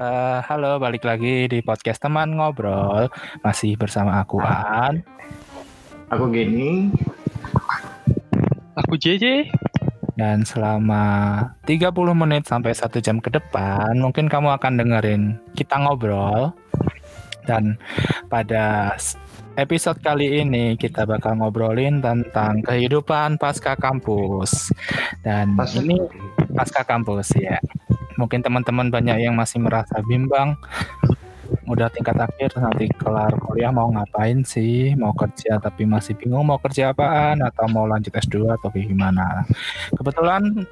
Uh, halo, balik lagi di podcast teman ngobrol. Masih bersama aku Aan. Aku Gini. Aku JJ. Dan selama 30 menit sampai satu jam ke depan, mungkin kamu akan dengerin kita ngobrol. Dan pada episode kali ini kita bakal ngobrolin tentang kehidupan pasca kampus. Dan pasca ini pasca kampus ya mungkin teman-teman banyak yang masih merasa bimbang. Udah tingkat akhir nanti kelar kuliah mau ngapain sih? Mau kerja tapi masih bingung mau kerja apaan? Atau mau lanjut S2 atau gimana? Kebetulan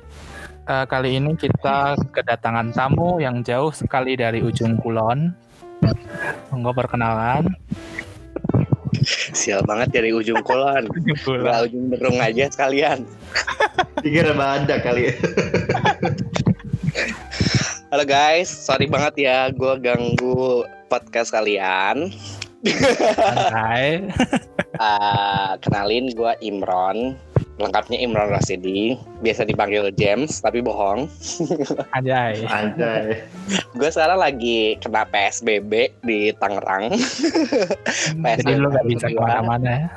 uh, kali ini kita kedatangan tamu yang jauh sekali dari ujung kulon. Monggo perkenalan. Sial banget dari ujung kulon. Gak ujung derung aja sekalian. Dikira ada kali ya. Halo guys, sorry banget ya gue ganggu podcast kalian. Hai. uh, kenalin gue Imron. Lengkapnya Imran Rasidi biasa dipanggil James tapi bohong. Anjay. Anjay. Gue sekarang lagi kena PSBB di Tangerang. PSBB jadi lu gak bisa ke mana-mana ya?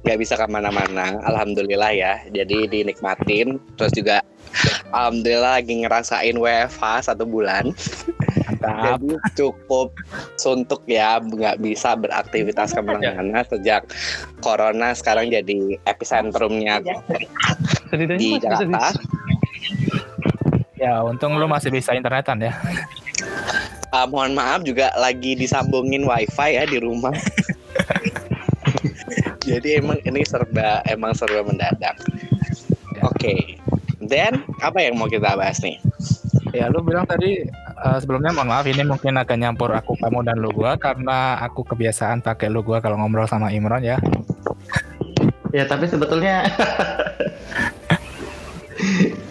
Gak bisa ke mana-mana. Alhamdulillah ya. Jadi dinikmatin. Terus juga Alhamdulillah lagi ngerasain WFH satu bulan. Jadi cukup suntuk ya, nggak bisa beraktivitas ke mana-mana sejak corona sekarang jadi epicentrumnya di Jakarta. Ya, untung lu masih bisa internetan ya. Uh, mohon maaf juga lagi disambungin wifi ya di rumah. jadi emang ini serba emang serba mendadak. Ya. Oke. Okay. Dan apa yang mau kita bahas nih? Ya, lu bilang tadi uh, sebelumnya mohon maaf ini mungkin agak nyampur aku kamu dan lu gua karena aku kebiasaan pakai lu gua kalau ngobrol sama Imron ya. Ya, tapi sebetulnya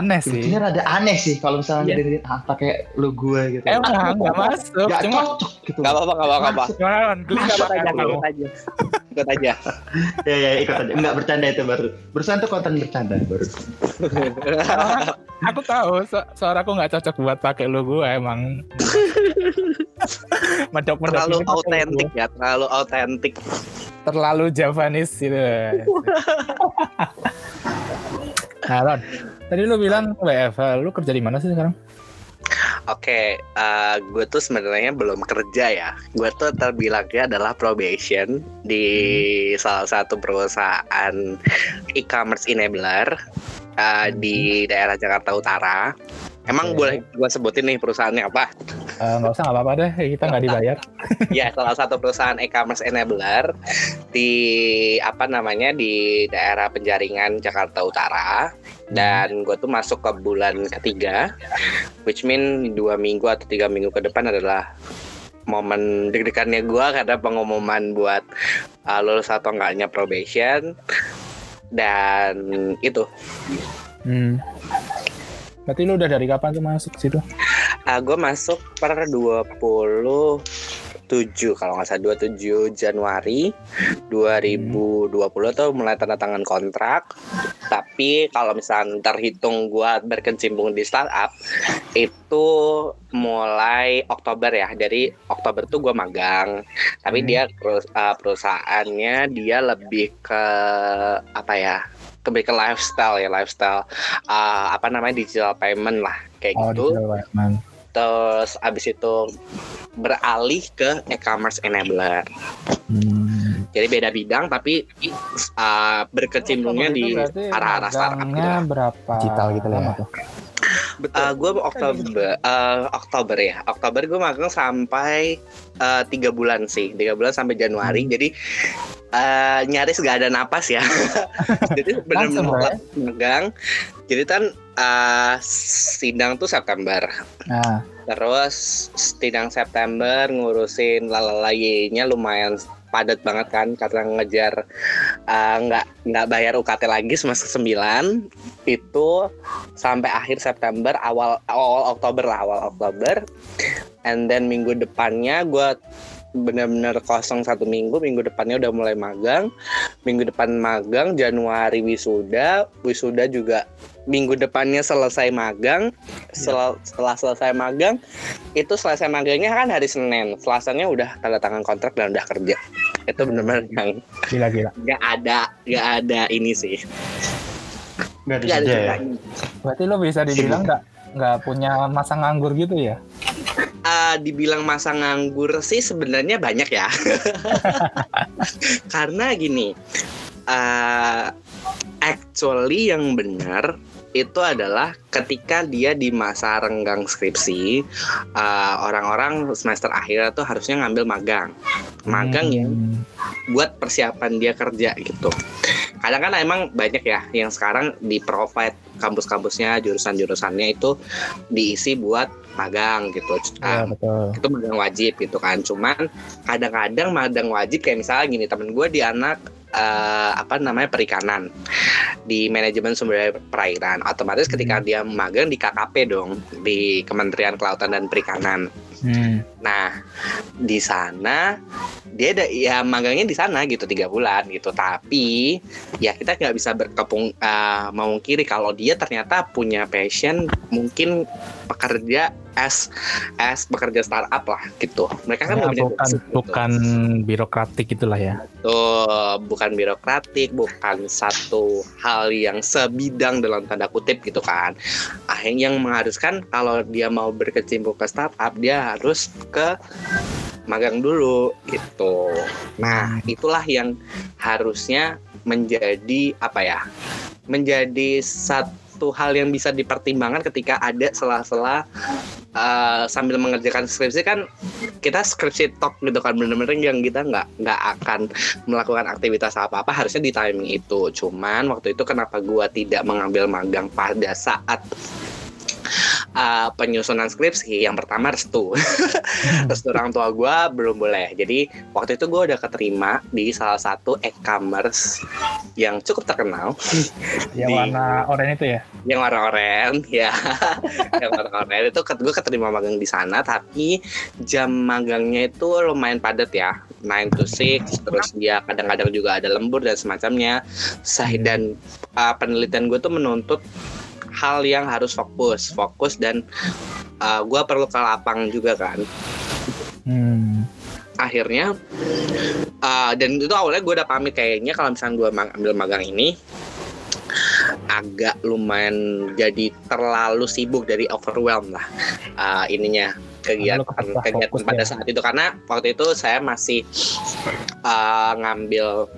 aneh sih. Sebetulnya rada aneh sih kalau misalnya yeah. ah, pakai lu gue gitu. Emang nggak masuk. Gak Cuma, cocok gitu. Gak apa-apa, gak apa-apa. Ikut aja, ikut aja. Ikut aja. ya ya ikut aja. Enggak bercanda itu baru. Berusaha tuh konten bercanda baru. aku tahu su suara aku nggak cocok buat pakai lu gue emang. Medok medok terlalu autentik ya, terlalu autentik. Terlalu Javanese gitu. Nah, Ron, tadi lu bilang WFH, lu kerja di mana sih sekarang? Oke, okay, uh, gue tuh sebenarnya belum kerja ya. Gue tuh terbilangnya adalah probation di hmm. salah satu perusahaan e-commerce enabler uh, hmm. di daerah Jakarta Utara. Emang okay. boleh gue sebutin nih perusahaannya apa? Uh, nggak usah nggak apa-apa deh, kita nggak dibayar. ya, salah satu perusahaan e-commerce enabler di apa namanya di daerah Penjaringan Jakarta Utara. Dan hmm. gue tuh masuk ke bulan ketiga, which mean dua minggu atau tiga minggu ke depan adalah momen deg-degannya gue karena pengumuman buat uh, lulus atau enggaknya probation dan itu. Hmm. Berarti lu udah dari kapan tuh masuk situ? Uh, gue masuk per 27 kalau nggak salah 27 Januari 2020 hmm. tuh mulai tanda tangan kontrak. Tapi kalau misalnya terhitung gue berkecimpung di startup itu mulai Oktober ya. Dari Oktober tuh gue magang. Tapi hmm. dia uh, perusahaannya dia lebih ke apa ya? Lebih ke lifestyle ya lifestyle uh, apa namanya digital payment lah kayak oh, gitu. terus abis itu beralih ke e-commerce enabler. Hmm. jadi beda bidang tapi uh, berkecimpungnya oh, di arah-arah startup gitu. berapa digital gitu ya. Betul. Uh, gue Oktober uh, Oktober ya. Oktober gue magang sampai tiga uh, bulan sih. Tiga bulan sampai Januari. Hmm. jadi uh, nyaris gak ada napas ya. Jadi benar-benar megang. Jadi kan uh, sidang tuh September. Nah. terus sidang September ngurusin lalalayinya lumayan padat banget kan karena ngejar uh, nggak nggak bayar UKT lagi semester 9 itu sampai akhir September awal awal Oktober lah awal Oktober. And then minggu depannya gue benar-benar kosong satu minggu minggu depannya udah mulai magang. Minggu depan magang Januari wisuda wisuda juga minggu depannya selesai magang. Sel- setelah selesai magang itu selesai magangnya kan hari Senin. Selasanya udah tanda tangan kontrak dan udah kerja. Itu benar-benar yang Gila-gila. nggak ada nggak ada ini sih. Nggak ada nggak ada ya. Berarti lo bisa dibilang nggak nggak punya masa nganggur gitu ya? Ah, dibilang masa nganggur sih sebenarnya banyak ya. Karena gini, ah, actually yang benar itu adalah ketika dia di masa renggang skripsi, ah, orang-orang semester akhir tuh harusnya ngambil magang, magang yang Hmm. buat persiapan dia kerja gitu. Kadang kan emang banyak ya yang sekarang di provide kampus-kampusnya jurusan-jurusannya itu diisi buat magang gitu. Ah, betul. itu magang wajib gitu kan cuman kadang-kadang magang wajib kayak misalnya gini temen gue di anak eh, apa namanya perikanan di manajemen sumber daya perairan. Otomatis ketika dia magang di KKP dong di Kementerian Kelautan dan Perikanan. Hmm. Nah, di sana dia ada ya magangnya di sana gitu tiga bulan gitu. Tapi ya kita nggak bisa berkepung eh, memungkiri kalau dia ternyata punya passion mungkin pekerja as as pekerja startup lah gitu. Mereka kan Ya, bukan gitu. bukan birokratik itulah ya. Tuh, bukan birokratik, bukan satu hal yang sebidang dalam tanda kutip gitu kan. Akhirnya yang mengharuskan kalau dia mau berkecimpung ke startup, dia harus ke magang dulu gitu. Nah, itulah yang harusnya menjadi apa ya? Menjadi satu hal yang bisa dipertimbangkan ketika ada sela-sela uh, sambil mengerjakan skripsi kan kita skripsi talk gitu kan bener-bener yang kita nggak nggak akan melakukan aktivitas apa-apa harusnya di timing itu cuman waktu itu kenapa gua tidak mengambil magang pada saat uh, penyusunan skripsi yang pertama restu. Restu orang tua gua belum boleh. Jadi waktu itu gua udah keterima di salah satu e-commerce yang cukup terkenal. Yang Di- warna oranye itu ya. yang warna oranye ya. Yang warna oranye. Itu gue keterima magang di sana tapi jam magangnya itu lumayan padat ya. 9 to 6 terus dia kadang-kadang juga ada lembur dan semacamnya. Dan uh, penelitian gue tuh menuntut hal yang harus fokus fokus dan uh, gue perlu ke lapang juga kan Hmm. akhirnya uh, dan itu awalnya gue udah pamit kayaknya kalau misalnya gue ambil magang ini agak lumayan jadi terlalu sibuk dari overwhelm lah uh, ininya kegiatan kegiatan pada ya. saat itu karena waktu itu saya masih uh, ngambil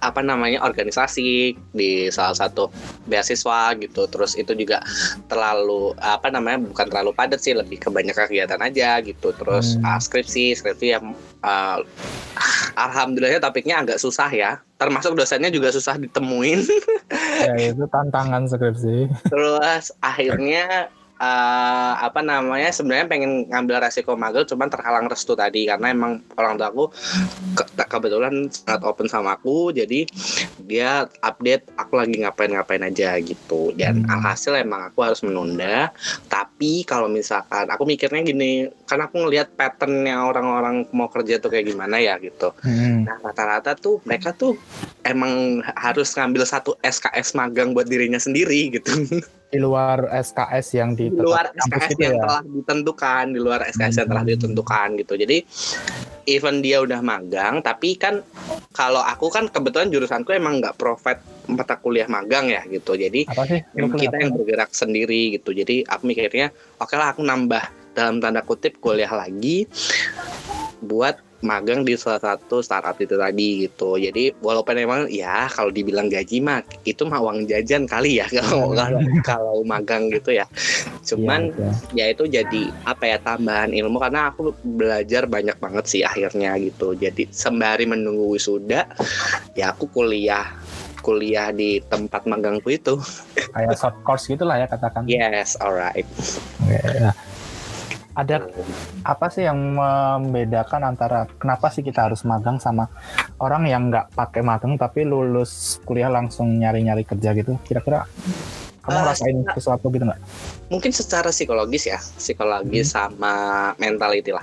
apa namanya organisasi di salah satu beasiswa gitu terus itu juga terlalu apa namanya bukan terlalu padat sih lebih ke banyak kegiatan aja gitu terus Hmm. uh, skripsi skripsi yang uh, alhamdulillahnya topiknya agak susah ya termasuk dosennya juga susah ditemuin Ya itu tantangan skripsi. terus akhirnya eh, apa namanya sebenarnya pengen ngambil resiko magang cuman terhalang restu tadi karena emang orang tua aku ke- kebetulan sangat open sama aku jadi dia update aku lagi ngapain-ngapain aja gitu dan Hmm. alhasil emang aku harus menunda tapi kalau misalkan aku mikirnya gini kan aku ngelihat patternnya orang-orang mau kerja tuh kayak gimana ya gitu Hmm. Nah rata-rata tuh mereka tuh emang harus ngambil satu SKS magang buat dirinya sendiri gitu. Di luar SKS yang di luar SKS itu yang ya. telah ditentukan, di luar SKS yang telah Hmm. ditentukan gitu. Jadi even dia udah magang, tapi kan kalau aku kan kebetulan jurusanku emang nggak provide mata kuliah magang ya gitu. Jadi Apa sih? Lu emang kita apa? yang bergerak sendiri gitu. Jadi aku mikirnya, oke lah aku nambah dalam tanda kutip kuliah lagi buat magang di salah satu startup itu tadi gitu. Jadi walaupun emang ya kalau dibilang gaji mah itu mah uang jajan kali ya kalau kalau, kalau magang gitu ya. Cuman Iya, betul. ya itu jadi apa ya tambahan ilmu karena aku belajar banyak banget sih akhirnya gitu. Jadi sembari menunggu wisuda ya aku kuliah kuliah di tempat magangku itu. kayak short course gitulah ya katakan. Yes, alright. Oke, nah. Ada apa sih yang membedakan antara kenapa sih kita harus magang sama orang yang nggak pakai magang tapi lulus kuliah langsung nyari-nyari kerja gitu? Kira-kira kamu Eh, rasain sesuatu gitu nggak? Mungkin secara psikologis ya, psikologis sama mentality lah.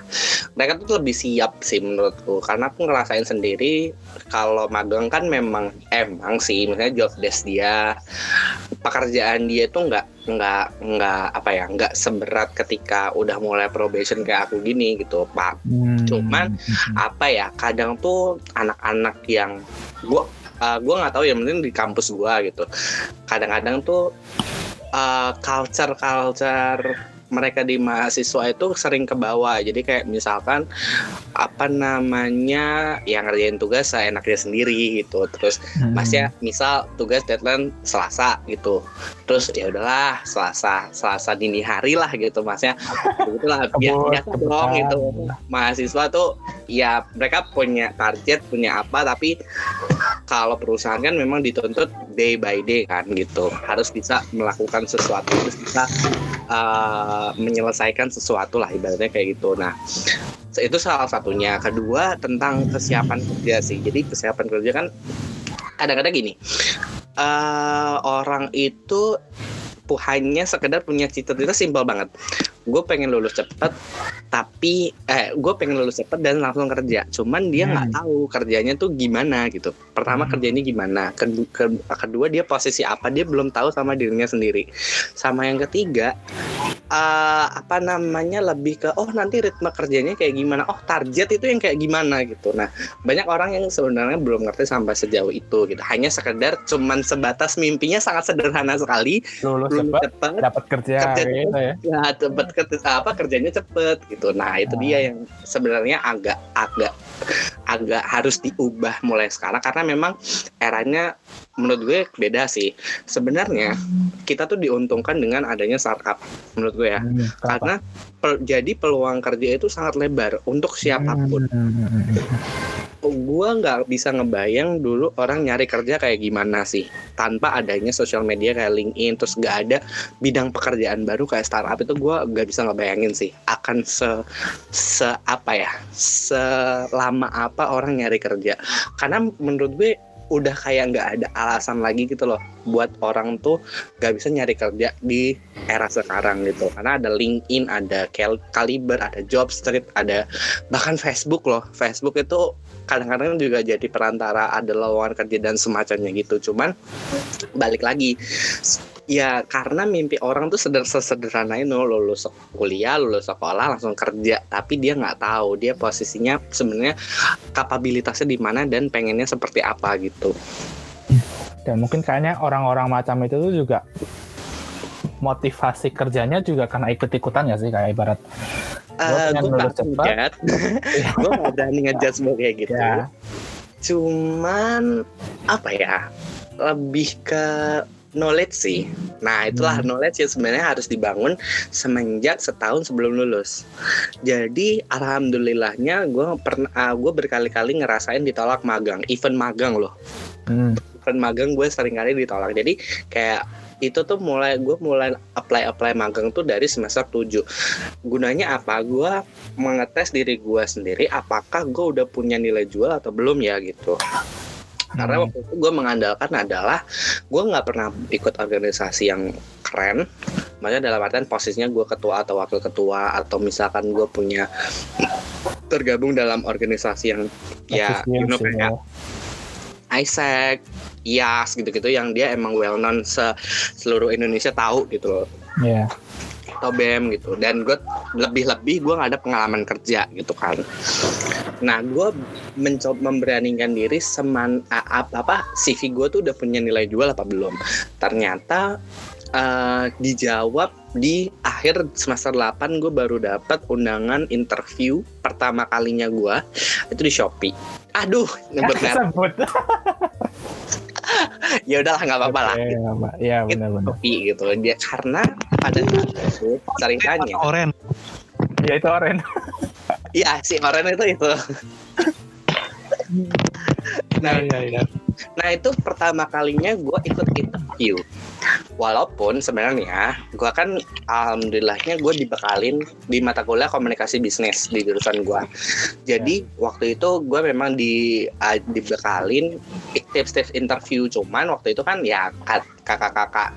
mereka tuh lebih siap sih menurutku karena aku ngerasain sendiri kalau magang kan memang emang sih misalnya job desk dia pekerjaan dia tuh nggak nggak nggak apa ya nggak seberat ketika udah mulai probation kayak aku gini gitu pak Hmm. Cuman, apa ya kadang tuh anak-anak yang gua uh, gua nggak tahu ya mungkin di kampus gua gitu. Kadang-kadang tuh uh, culture culture mereka di mahasiswa itu sering ke bawah. Jadi kayak misalkan apa namanya yang ngerjain tugas saya enaknya sendiri gitu. Terus Hmm. Mas ya misal tugas deadline Selasa gitu. Terus ya udahlah Selasa Selasa dini hari lah gitu masnya Kebut, biasa kebetulan. dong gitu. Mahasiswa tuh ya mereka punya target punya apa tapi kalau perusahaan kan memang dituntut day by day kan gitu. Harus bisa melakukan sesuatu harus bisa uh, menyelesaikan sesuatu lah ibaratnya kayak gitu. Nah itu salah satunya. Kedua tentang kesiapan kerja sih. Jadi kesiapan kerja kan kadang-kadang gini eh orang itu hanya sekedar punya cita-cita simpel banget gue pengen lulus cepet tapi eh gue pengen lulus cepet dan langsung kerja. Cuman dia nggak tahu kerjanya tuh gimana gitu. Pertama Hmm. kerjanya gimana kedua, kedua dia posisi apa dia belum tahu sama dirinya sendiri. Sama yang ketiga eh, apa namanya lebih ke oh nanti ritme kerjanya kayak gimana. Oh target itu yang kayak gimana gitu. Nah banyak orang yang sebenarnya belum ngerti sampai sejauh itu gitu. Hanya sekedar cuman sebatas mimpinya sangat sederhana sekali. Lulus lulus cepat dapat kerja Kerja gitu ya. ya cepet ke- apa kerjanya cepet gitu nah itu Ah. dia yang sebenarnya agak agak agak harus diubah mulai sekarang karena memang eranya menurut gue beda sih. Sebenarnya kita tuh diuntungkan dengan adanya startup menurut gue ya. Hmm, karena pel- jadi peluang kerja itu sangat lebar untuk siapa pun. Hmm, hmm, hmm, hmm. gua nggak bisa ngebayang dulu orang nyari kerja kayak gimana sih tanpa adanya sosial media kayak LinkedIn terus nggak ada bidang pekerjaan baru kayak startup itu gua nggak bisa ngebayangin sih akan se se apa ya selama apa orang nyari kerja. Karena menurut gue udah kayak nggak ada alasan lagi gitu loh buat orang tuh nggak bisa nyari kerja di era sekarang gitu. Karena ada LinkedIn ada Cal- Caliber ada Jobstreet ada bahkan Facebook loh. Facebook itu kadang-kadang juga jadi perantara ada lowongan kerja dan semacamnya gitu. Cuman balik lagi ya karena mimpi orang tuh seder sesederhana itu lulus kuliah lulus sekolah langsung kerja. Tapi dia nggak tahu dia posisinya sebenarnya kapabilitasnya di mana dan pengennya seperti apa gitu. Dan mungkin kayaknya orang-orang macam itu tuh juga motivasi kerjanya juga karena ikut-ikutan ya sih kayak ibarat. Eh, gue lulus cepat. gue nggak berani ngejudge semua kayak gitu. Ya. cuman apa ya lebih ke knowledge sih. Nah itulah Hmm. knowledge yang sebenarnya harus dibangun semenjak setahun sebelum lulus. Jadi alhamdulillahnya gue pernah gue berkali-kali ngerasain ditolak magang event magang loh. Hmm. event magang gue sering kali ditolak. Jadi kayak itu tuh mulai gue mulai apply apply magang tuh dari semester 7 gunanya apa? Gue mengetes diri gue sendiri apakah gue udah punya nilai jual atau belum ya gitu karena Hmm. waktu itu gue mengandalkan adalah gue nggak pernah ikut organisasi yang keren maksudnya dalam artian posisinya gue ketua atau wakil ketua atau misalkan gue punya tergabung dalam organisasi yang ya you know, kayak ya. ISEC, IAS gitu-gitu yang dia emang well known se seluruh Indonesia tahu gitu loh Iya. Atau BEM gitu. Dan gue lebih-lebih gue nggak ada pengalaman kerja gitu kan. Nah gue mencoba memberanikan diri seman a- apa apa CV gue tuh udah punya nilai jual apa belum? Ternyata eh, dijawab di akhir semester 8 gue baru dapat undangan interview pertama kalinya gue itu di Shopee. Aduh nyebut. merek. ya udahlah nggak apa-apa lah apa. Iya benar-benar. Shopee gitu dia karena pada saat itu ceritanya Oren. Ya itu Oren. Iya si Oren itu itu. nah, Iya, iya. nah itu pertama kalinya gue ikut interview. Walaupun sebenarnya gue kan alhamdulillahnya gue dibekalin di mata kuliah komunikasi bisnis di jurusan gue. Jadi waktu itu gue memang di ah, dibekalin tips-tips interview. Cuman waktu itu kan ya kakak-kakak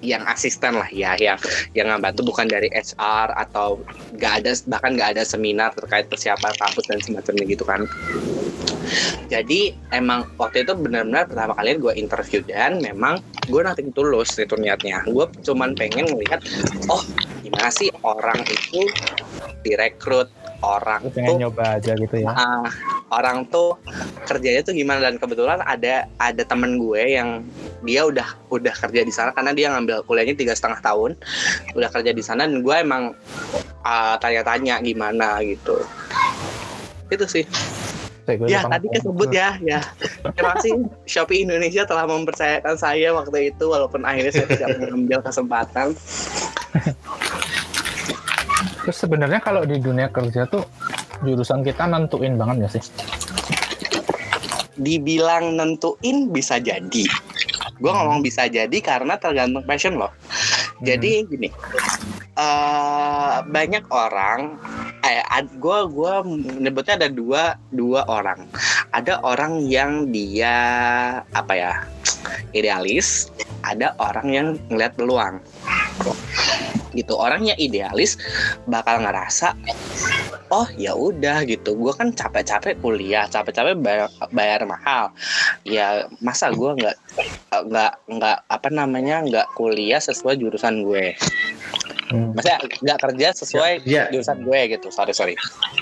yang asisten lah ya yang yang ngebantu bukan dari HR atau nggak ada bahkan nggak ada seminar terkait persiapan kampus dan semacamnya gitu kan jadi emang waktu itu benar-benar pertama kali gue interview dan memang gue nanti tulus itu niatnya. Gue cuman pengen melihat oh gimana sih orang itu direkrut orang tuh pengen nyoba aja gitu ya. Ah, orang tuh kerjanya tuh gimana? Dan kebetulan ada ada temen gue yang dia udah udah kerja di sana karena dia ngambil kuliahnya tiga setengah tahun udah kerja di sana dan gue emang ah, tanya-tanya gimana gitu. Itu sih Gue ya tadi kesebut ya ya. Terima kasih. Shopee Indonesia telah mempercayakan saya waktu itu walaupun akhirnya saya tidak mengambil kesempatan. Terus sebenarnya kalau di dunia kerja tuh jurusan kita nentuin banget gak sih? dibilang nentuin bisa jadi. Gue ngomong bisa jadi karena tergantung passion loh jadi gini eh banyak orang eh gue gua menyebutnya ada dua dua orang. Ada orang yang dia apa ya idealis ada orang yang ngeliat peluang. Gitu orang yang idealis bakal ngerasa oh ya udah gitu. Gue kan capek-capek kuliah capek-capek bayar, bayar mahal. Ya masa gue nggak nggak nggak apa namanya nggak kuliah sesuai jurusan gue Hmm. maksudnya nggak kerja sesuai Ya, jurusan gue gitu sorry sorry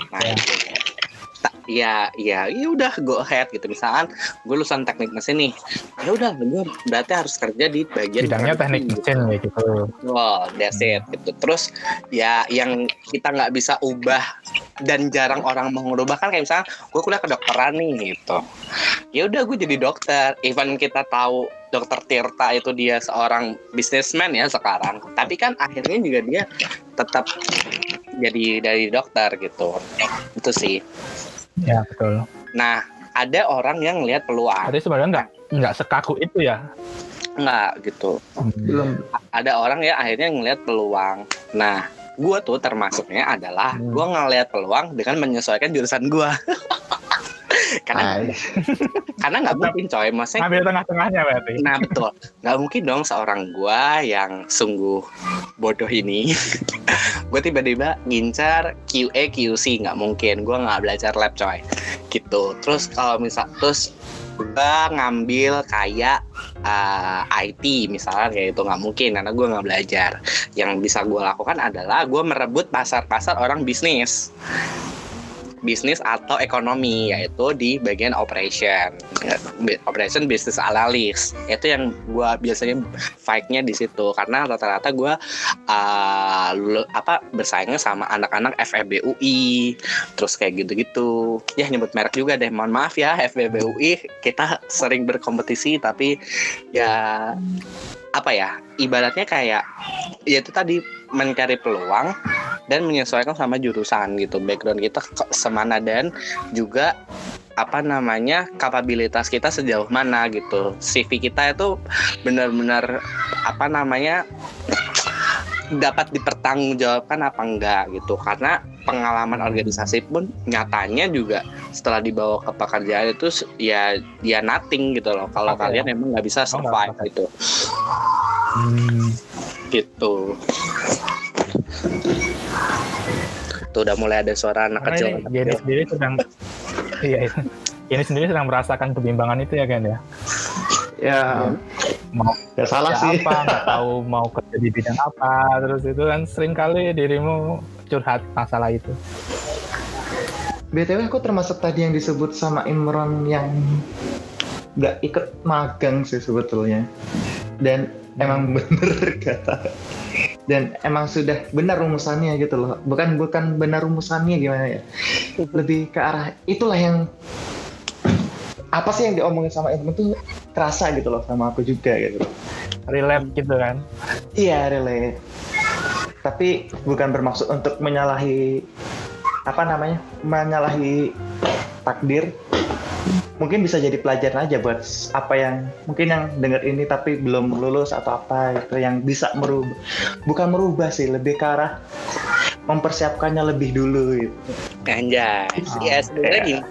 nah Ya. Tak- ya ya ya udah go ahead gitu misalkan gue lulusan teknik mesin nih ya udah gue berarti harus kerja di bagian Bidangnya teknik gitu. mesin kayak gitu. Wow, that's it gitu. Terus ya yang kita nggak bisa ubah dan jarang orang mau ngerubah kan kayak misalnya gue kuliah kedokteran nih gitu. Ya udah gue jadi dokter. Even kita tahu dokter Tirta itu dia seorang businessman ya sekarang. Tapi kan akhirnya juga dia tetap jadi dari dokter gitu. Itu sih. Ya betul. Nah, ada orang yang ngelihat peluang. Tadi sebenarnya nggak nggak sekaku itu ya. Enggak gitu. Hmm. belum ada orang ya akhirnya ngelihat peluang. Nah, gue tuh termasuknya adalah Hmm. gue ngelihat peluang dengan menyesuaikan jurusan gue. karena Ay, karena nggak mungkin coy, maksudnya Ngambil tengah-tengahnya berarti. Nah betul, nggak mungkin dong seorang gua yang sungguh bodoh ini, gue tiba-tiba ngincar QA QC nggak mungkin, gua nggak belajar lab coy, gitu. Terus kalau misal terus gua ngambil kayak uh, IT misalnya kayak itu nggak mungkin karena gua nggak belajar. Yang bisa gua lakukan adalah gua merebut pasar-pasar orang bisnis bisnis atau ekonomi yaitu di bagian operation. Operation business analyst itu yang gua biasanya fight-nya di situ. Karena rata-rata gua uh, lulu- apa bersaingnya sama anak-anak FEB UI terus kayak gitu-gitu. Ya nyebut merek juga deh. Mohon maaf ya FEB UI kita sering berkompetisi tapi ya apa ya ibaratnya kayak ya itu tadi mencari peluang dan menyesuaikan sama jurusan gitu. Background kita semana dan juga apa namanya kapabilitas kita sejauh mana gitu. CV kita itu benar-benar apa namanya dapat dipertanggungjawabkan apa enggak gitu. Karena pengalaman organisasi pun nyatanya juga setelah dibawa ke pekerjaan itu ya ya nothing gitu loh. Kalau Oke. kalian emang nggak bisa nggak survive pakai. gitu. Hmm. gitu. Tuh udah mulai ada suara anak Karena kecil. ini anak kecil. sendiri sedang iya ini sendiri sedang merasakan kebimbangan itu ya kan ya? Ya mau nggak salah sih. apa nggak tahu mau kerja di bidang apa. Terus itu kan sering kali dirimu curhat masalah itu. Btw aku termasuk tadi yang disebut sama Imron yang nggak ikut magang sih sebetulnya. Dan emang bener kata. Dan emang sudah benar rumusannya gitu loh. Bukan bukan benar rumusannya gimana ya. Lebih ke arah itulah yang apa sih yang diomongin sama Imron tuh kerasa gitu loh sama aku juga gitu relate gitu kan Iya, relate. Tapi bukan bermaksud untuk menyalahi apa namanya? menyalahi takdir. Mungkin bisa jadi pelajaran aja buat apa yang mungkin yang dengar ini tapi belum lulus atau apa gitu yang bisa merubah bukan merubah sih, lebih ke arah mempersiapkannya lebih dulu gitu. Anjay. Oh, ya sebenarnya iya. gini.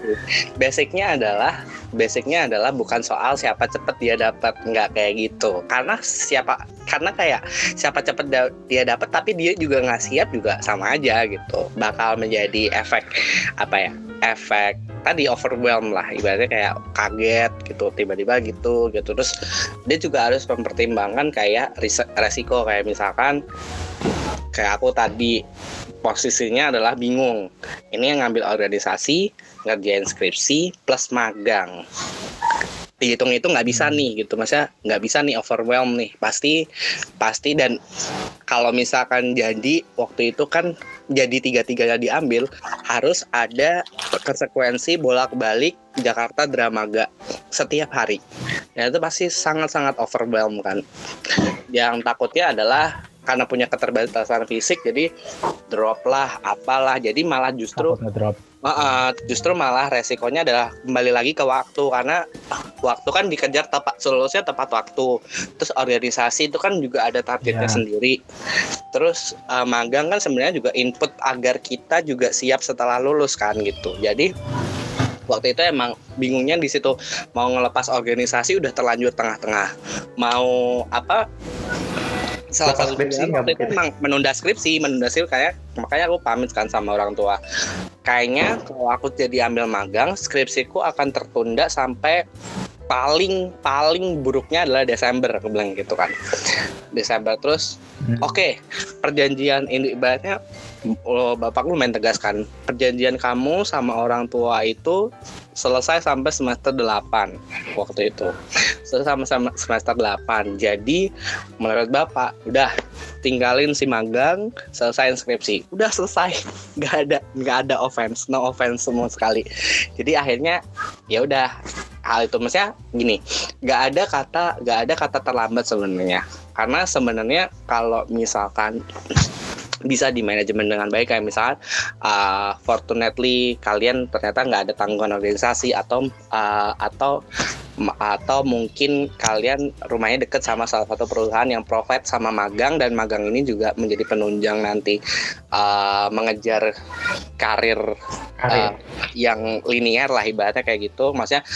Basicnya adalah basicnya adalah bukan soal siapa cepet dia dapat nggak kayak gitu karena siapa karena kayak siapa cepet da- dia dapat tapi dia juga nggak siap juga sama aja gitu bakal menjadi efek apa ya efek tadi overwhelm lah ibaratnya kayak kaget gitu tiba-tiba gitu gitu terus dia juga harus mempertimbangkan kayak ris- resiko kayak misalkan kayak aku tadi posisinya adalah bingung. Ini yang ngambil organisasi ngerjain skripsi plus magang. Dihitung itu nggak bisa nih gitu. Masa nggak bisa nih overwhelm nih. Pasti pasti dan kalau misalkan jadi waktu itu kan jadi tiga tiganya diambil harus ada konsekuensi bolak balik Jakarta Dramaga setiap hari. Ya itu pasti sangat sangat overwhelm kan? Yang takutnya adalah karena punya keterbatasan fisik jadi drop lah apalah. Jadi malah justru ngedrop. Uh, justru malah resikonya adalah kembali lagi ke waktu karena waktu kan dikejar tepat selulusnya tepat waktu. Terus organisasi itu kan juga ada targetnya Ya. sendiri. Terus uh, magang kan sebenarnya juga input agar kita juga siap setelah lulus kan gitu. Jadi waktu itu emang bingungnya di situ. Mau ngelepas organisasi udah terlanjur tengah-tengah. Mau apa salah satu skripsi waktu itu emang menunda skripsi menunda skripsi kayak makanya aku pamit kan sama orang tua kayaknya kalau aku jadi ambil magang skripsiku akan tertunda sampai paling paling buruknya adalah Desember aku bilang gitu kan Desember terus Hmm. oke perjanjian ini ibaratnya oh, bapak lu main tegas kan perjanjian kamu sama orang tua itu selesai sampai semester 8 waktu itu. Selesai sama semester 8 jadi menurut bapak udah tinggalin si magang selesai skripsi. Udah selesai. Nggak ada nggak ada offense. No offense semua sekali. Jadi akhirnya ya udah hal itu. Maksudnya gini nggak ada kata nggak ada kata terlambat sebenarnya. Karena sebenarnya kalau misalkan bisa di manajemen dengan baik. Kayak misalkan uh, fortunately kalian ternyata nggak ada tanggungan organisasi atau uh, atau atau mungkin kalian rumahnya deket sama salah satu perusahaan yang provide sama magang dan magang ini juga menjadi penunjang nanti uh, mengejar karir Karir. uh, yang linear lah ibaratnya kayak gitu. Maksudnya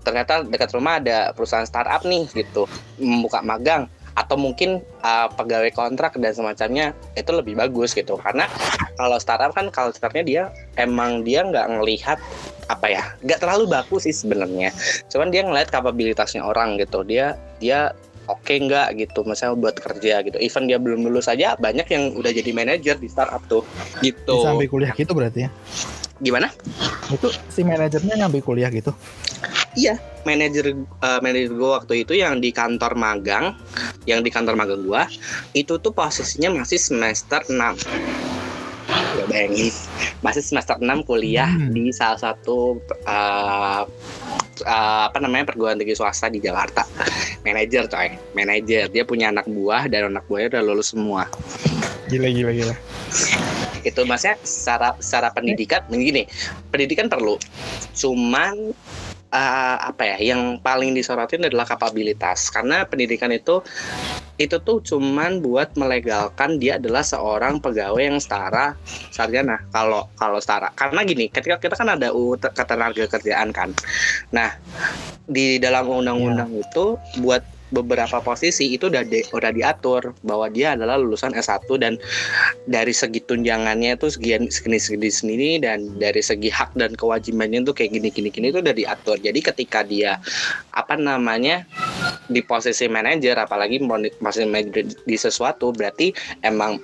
ternyata dekat rumah ada perusahaan startup nih gitu membuka magang atau mungkin uh, pegawai kontrak dan semacamnya itu lebih bagus gitu. Karena kalau startup kan culture-nya dia emang dia nggak ngelihat apa ya nggak terlalu bagus sih sebenarnya. Cuman dia ngelihat kapabilitasnya orang gitu. Dia dia oke nggak gitu misalnya buat kerja gitu. Even dia belum lulus saja banyak yang udah jadi manajer di startup tuh. Gitu. Sampai kuliah gitu berarti ya? gimana? Itu si manajernya ngambil kuliah gitu? Manajer uh, manajer gue waktu itu yang di kantor magang yang di kantor magang gue itu tuh posisinya masih semester 6 Gak bayangin masih semester 6 kuliah Hmm. di salah satu uh, uh, apa namanya perguruan tinggi swasta di Jakarta. Manajer coy. Manajer. Dia punya anak buah dan anak buahnya udah lulus semua. Gila gila gila. itu maksudnya secara secara pendidikan begini pendidikan perlu. Cuman eh, apa ya yang paling disorotin adalah kapabilitas. Karena pendidikan itu itu tuh cuman buat melegalkan dia adalah seorang pegawai yang setara sarjana kalau kalau setara karena gini ketika kita kan ada UU te- ketenaga kerjaan kan. Nah di dalam undang-undang itu buat beberapa posisi itu udah di- udah diatur bahwa dia adalah lulusan S1 dan dari segi tunjangannya itu segian segini segini segini dan dari segi hak dan kewajibannya itu kayak gini gini gini itu udah diatur. Jadi ketika dia apa namanya di posisi manajer apalagi posisi manajer di sesuatu berarti emang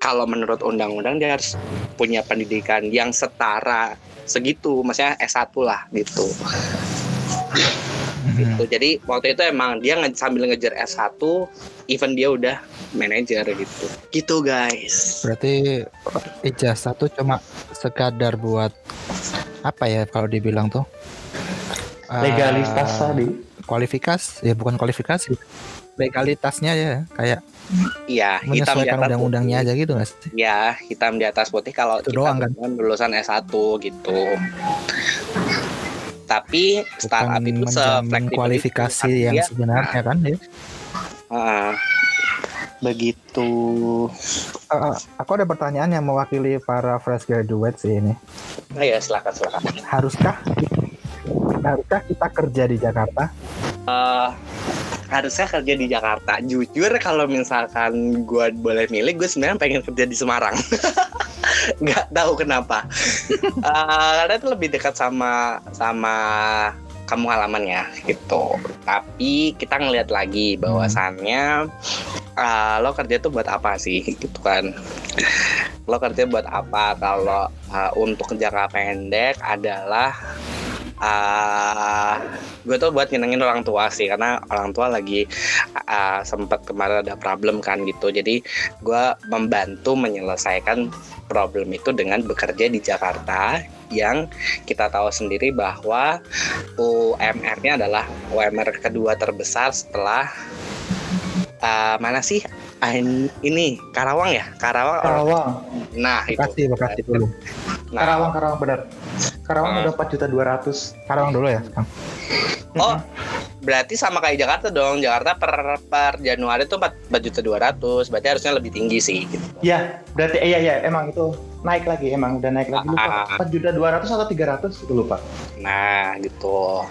kalau menurut undang-undang dia harus punya pendidikan yang setara segitu maksudnya S1 lah gitu gitu jadi waktu itu emang dia nge- sambil ngejar S1 even dia udah manajer gitu gitu guys Berarti ijazah tuh cuma sekadar buat apa ya kalau dibilang tuh? Eh, Legalitas tadi. Kualifikasi ya bukan kualifikasi. Legalitasnya ya kayak Iya, hitam di menyesuaikan atas undang-undangnya putih. aja gitu nggak sih? Ya, hitam di atas putih kalau Itu kita doang kan? lulusan S1 gitu. Tapi startup Bukan itu menjamin se-fleksibel kualifikasi itu. yang sebenarnya kan ya. ah, begitu. uh, aku ada pertanyaan yang mewakili para fresh graduate sih ini. Nah, ya silakan silakan. Haruskah haruskah kita kerja di Jakarta? Uh, haruskah kerja di Jakarta? Jujur kalau misalkan gue boleh milih, gue sebenarnya pengen kerja di Semarang. Nggak tahu kenapa. uh, karena itu lebih dekat sama sama kamu halamannya gitu. Tapi kita ngelihat lagi bahwasannya uh, lo kerja tuh buat apa sih gitu kan? Lo kerja buat apa? Kalau uh, untuk jangka pendek adalah uh, gue tuh buat nyenengin orang tua sih karena orang tua lagi uh, sempat kemarin ada problem kan gitu. Jadi gue membantu menyelesaikan problem itu dengan bekerja di Jakarta yang kita tahu sendiri bahwa UMR-nya adalah UMR kedua terbesar setelah uh, mana sih ini Karawang ya? Karawang. Karawang. Nah itu. Bekasi Bekasi dulu. Nah, Karawang Karawang benar. Karawang Hmm. udah 4 juta 200 Karawang dulu ya Kang. oh berarti sama kayak Jakarta dong. Jakarta per per Januari tuh 4, 4 juta 200 berarti harusnya lebih tinggi sih gitu. ya berarti iya ya emang itu naik lagi emang udah naik lagi. Lupa Ah. 4 juta 200 atau 300 itu lupa. Nah gitu.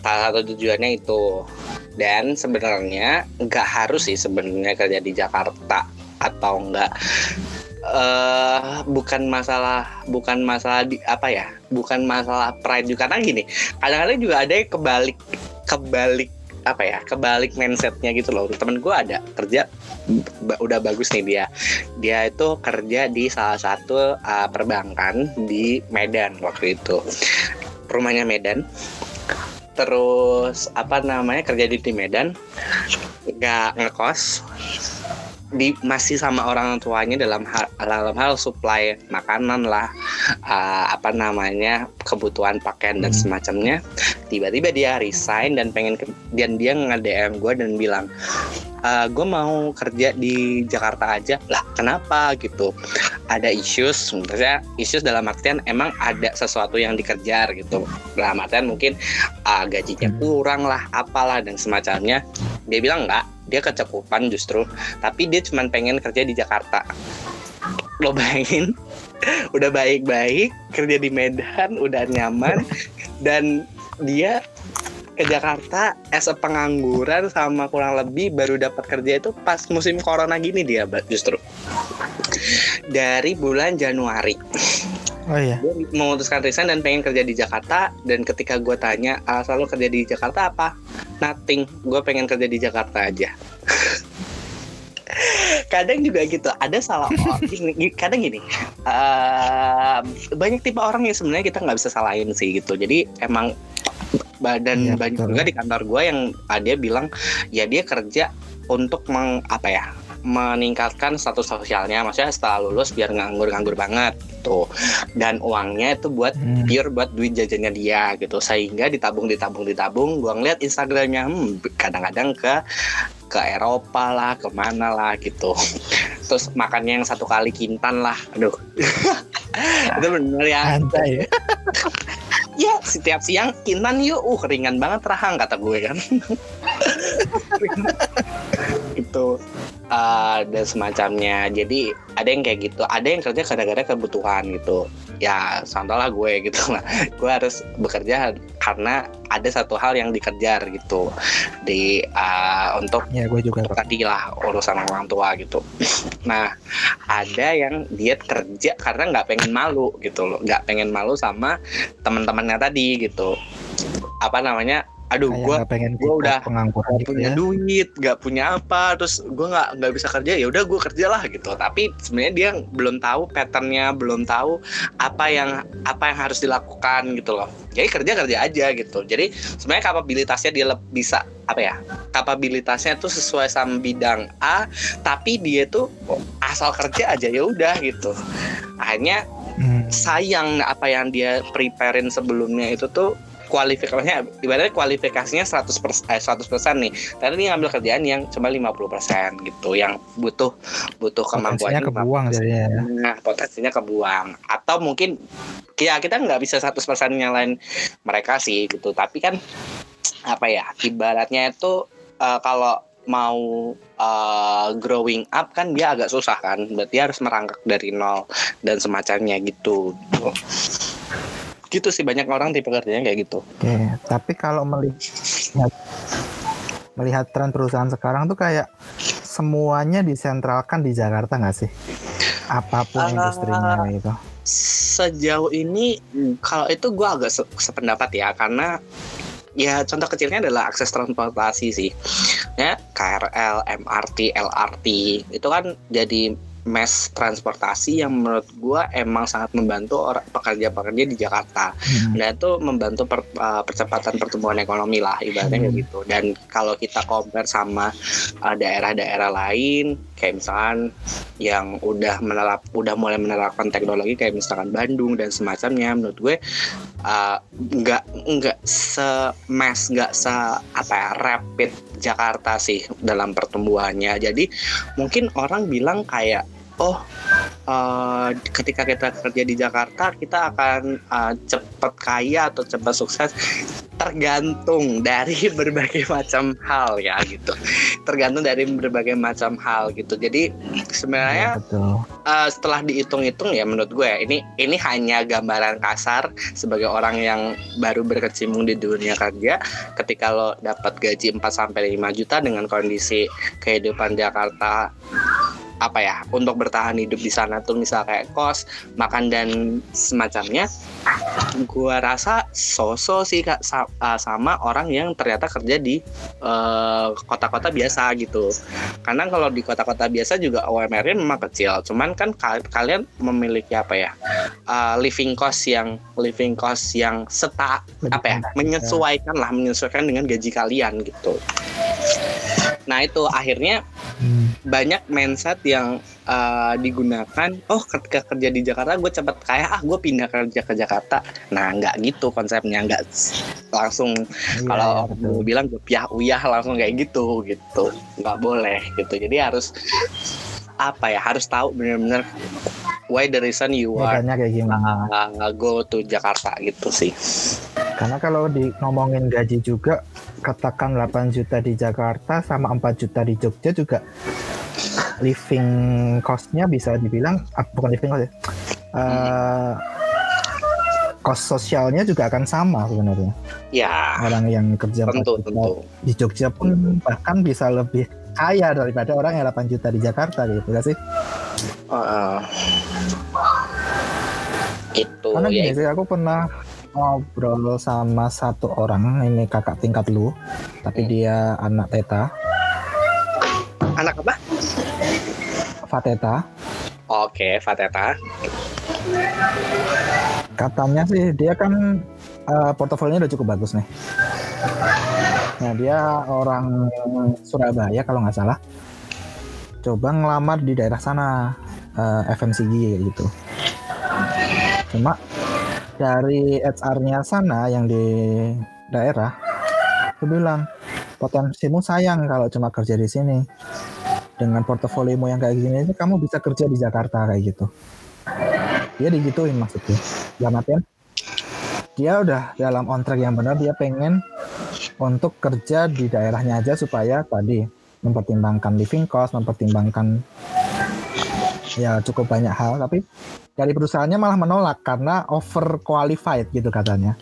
Salah satu tujuannya itu. Dan sebenarnya nggak harus sih sebenarnya kerja di Jakarta atau enggak eh bukan masalah bukan masalah di apa ya bukan masalah pride juga. Karena gini kadang-kadang juga ada yang kebalik kebalik apa ya kebalik mindsetnya gitu loh. Temen gue ada kerja udah bagus nih dia. Dia itu kerja di salah satu uh, perbankan di Medan waktu itu. Rumahnya Medan. Terus apa namanya kerja di, di Medan. Nggak ngekos di masih sama orang tuanya dalam hal dalam hal supply makanan lah uh, apa namanya kebutuhan pakaian dan Hmm. semacamnya. Tiba-tiba dia resign dan pengen ke- dan dia nge-DM gue dan bilang gue mau kerja di Jakarta aja. Lah kenapa gitu? Ada issues maksudnya issues dalam artian emang ada sesuatu yang dikejar gitu. Dalam artian mungkin uh, gajinya Hmm. kurang lah apalah dan semacamnya. Dia bilang enggak dia kecakupan justru tapi dia cuma pengen kerja di Jakarta. Lo bayangin udah baik-baik kerja di Medan udah nyaman dan dia ke Jakarta as a pengangguran sama kurang lebih baru dapat kerja itu pas musim corona gini dia justru. Dari bulan Januari Oh iya. gue memutuskan resign dan pengen kerja di Jakarta. Dan ketika gue tanya alasan lo kerja di Jakarta apa? Nothing. Gue pengen kerja di Jakarta aja. Kadang juga gitu ada salah orang. Gini- kadang gini eh, banyak tipe orang yang sebenarnya kita nggak bisa salahin sih gitu. Jadi emang badan Iya, banyak betul. juga di kantor gue yang ah, dia bilang ya dia kerja untuk meng apa ya meningkatkan status sosialnya. Maksudnya setelah lulus biar nganggur-nganggur banget gitu. Dan uangnya itu buat Hmm. pure buat duit jajannya dia gitu. Sehingga ditabung ditabung ditabung. Gua ngeliat Instagramnya hmm, kadang-kadang ke ke Eropa lah ke mana lah gitu. Terus makannya yang satu kali kintan lah aduh. Itu bener ya. Anjay. ya. Setiap siang kintan yuk. Uh ringan banget rahang kata gue kan. Itu uh, dan semacamnya. Jadi ada yang kayak gitu. Ada yang kerja kadang-kadang kebutuhan gitu. Ya contoh lah gue gitu. Lah gue harus bekerja karena ada satu hal yang dikejar gitu. Di uh, untuk Ya gue juga untuk tadi lah urusan orang tua gitu. Nah ada yang dia kerja karena nggak pengen malu gitu loh, nggak pengen malu sama teman-temannya tadi gitu. Apa namanya? Aduh, gue pengen kita udah- pengangguran gak gitu punya ya. duit, nggak punya apa, terus gue nggak nggak bisa kerja ya udah gue kerja lah gitu. Tapi sebenarnya dia belum tahu patternnya, belum tahu apa yang apa yang harus dilakukan gitu loh. Jadi kerja kerja aja gitu. Jadi sebenarnya kapabilitasnya dia bisa apa ya? Kapabilitasnya tuh sesuai sama bidang A, tapi dia tuh asal kerja aja ya udah gitu. Akhirnya Hmm. sayang apa yang dia preparein sebelumnya itu tuh kualifikasinya ibaratnya kualifikasinya 100 persen, eh, 100% nih. Tapi dia ngambil kerjaan yang cuma 50% gitu yang butuh butuh Potensinya kemampuannya kebuang 50%. jadinya ya. nah potensinya kebuang. Atau mungkin ya kita nggak bisa 100% nyalain mereka sih gitu. Tapi kan apa ya ibaratnya itu eh, kalau mau uh, growing up kan dia agak susah kan. Berarti harus merangkak dari nol dan semacamnya gitu gitu sih banyak orang tipe kerjanya kayak gitu Oke, tapi kalau melihat melihat tren perusahaan sekarang tuh kayak semuanya disentralkan di Jakarta nggak sih? Apa pun Ah. industrinya gitu. sejauh ini kalau itu gue agak se- sependapat ya karena ya contoh kecilnya adalah akses transportasi sih ya KRL, MRT, LRT itu kan jadi mass transportasi yang menurut gue emang sangat membantu orang pekerja-pekerja di Jakarta Hmm. Nah itu membantu per- uh, percepatan pertumbuhan ekonomi lah ibaratnya Hmm. gitu. Dan kalau kita compare sama uh, daerah-daerah lain, kayak misalkan yang udah menerap, udah mulai menerapkan teknologi kayak misalkan Bandung dan semacamnya, menurut gue uh, nggak nggak se mass nggak se apa ya rapid Jakarta sih dalam pertumbuhannya. Jadi mungkin orang bilang kayak oh uh, ketika kita kerja di Jakarta kita akan uh, cepat kaya atau cepat sukses tergantung dari berbagai macam hal ya gitu. Tergantung dari berbagai macam hal gitu. Jadi sebenarnya betul. uh, setelah dihitung-hitung ya menurut gue ini ini hanya gambaran kasar sebagai orang yang baru berkecimpung di dunia kerja. Ketika lo dapat gaji 4 sampai 5 juta dengan kondisi kehidupan Jakarta apa ya untuk bertahan hidup di sana tuh misal kayak kos makan dan semacamnya gua rasa sosok sih kak uh, sama orang yang ternyata kerja di uh, kota-kota biasa gitu karena kalau di kota-kota biasa juga UMR-nya memang kecil cuman kan ka- kalian memiliki apa ya uh, living cost yang living cost yang seta apa ya menyesuaikan lah menyesuaikan dengan gaji kalian gitu nah itu akhirnya. Banyak mindset yang uh, digunakan oh ketika kerja di Jakarta gue cepet kaya ah gue pindah kerja ke Jakarta nah nggak gitu konsepnya nggak langsung Iya, kalau betul. mau bilang gue piah uyah langsung kayak gitu gitu nggak boleh gitu jadi harus apa ya harus tahu benar-benar why the reason you are bedanya kayak gimana? uh, go to Jakarta gitu sih Karena kalau di ngomongin gaji juga, katakan 8 juta di Jakarta sama 4 juta di Jogja juga living cost-nya bisa dibilang ah, bukan living cost ya. eh, cost sosialnya juga akan sama sebenarnya. ya Orang yang kerja 4 tentu tentu di Jogja pun bahkan bisa lebih kaya daripada orang yang 8 juta di Jakarta gitu gak sih? Uh, itu Karena ya gini sih aku pernah ngobrol sama satu orang ini kakak tingkat lu, tapi Hmm. dia anak teta, anak apa Fateta. oke Fateta Katanya sih dia kan portofolionya udah cukup bagus nih. Nah dia orang Surabaya kalau nggak salah. Coba ngelamar di daerah sana eh, FMCG gitu. Cuma dari HR-nya sana yang di daerah, dia bilang potensimu sayang kalau cuma kerja di sini. Dengan portofoliomu yang kayak gini itu kamu bisa kerja di Jakarta kayak gitu. Dia digituin maksudnya. Dalam artian dia udah dalam on track yang benar dia pengen untuk kerja di daerahnya aja supaya tadi mempertimbangkan living cost, mempertimbangkan ya cukup banyak hal tapi dari perusahaannya malah menolak karena over qualified gitu katanya.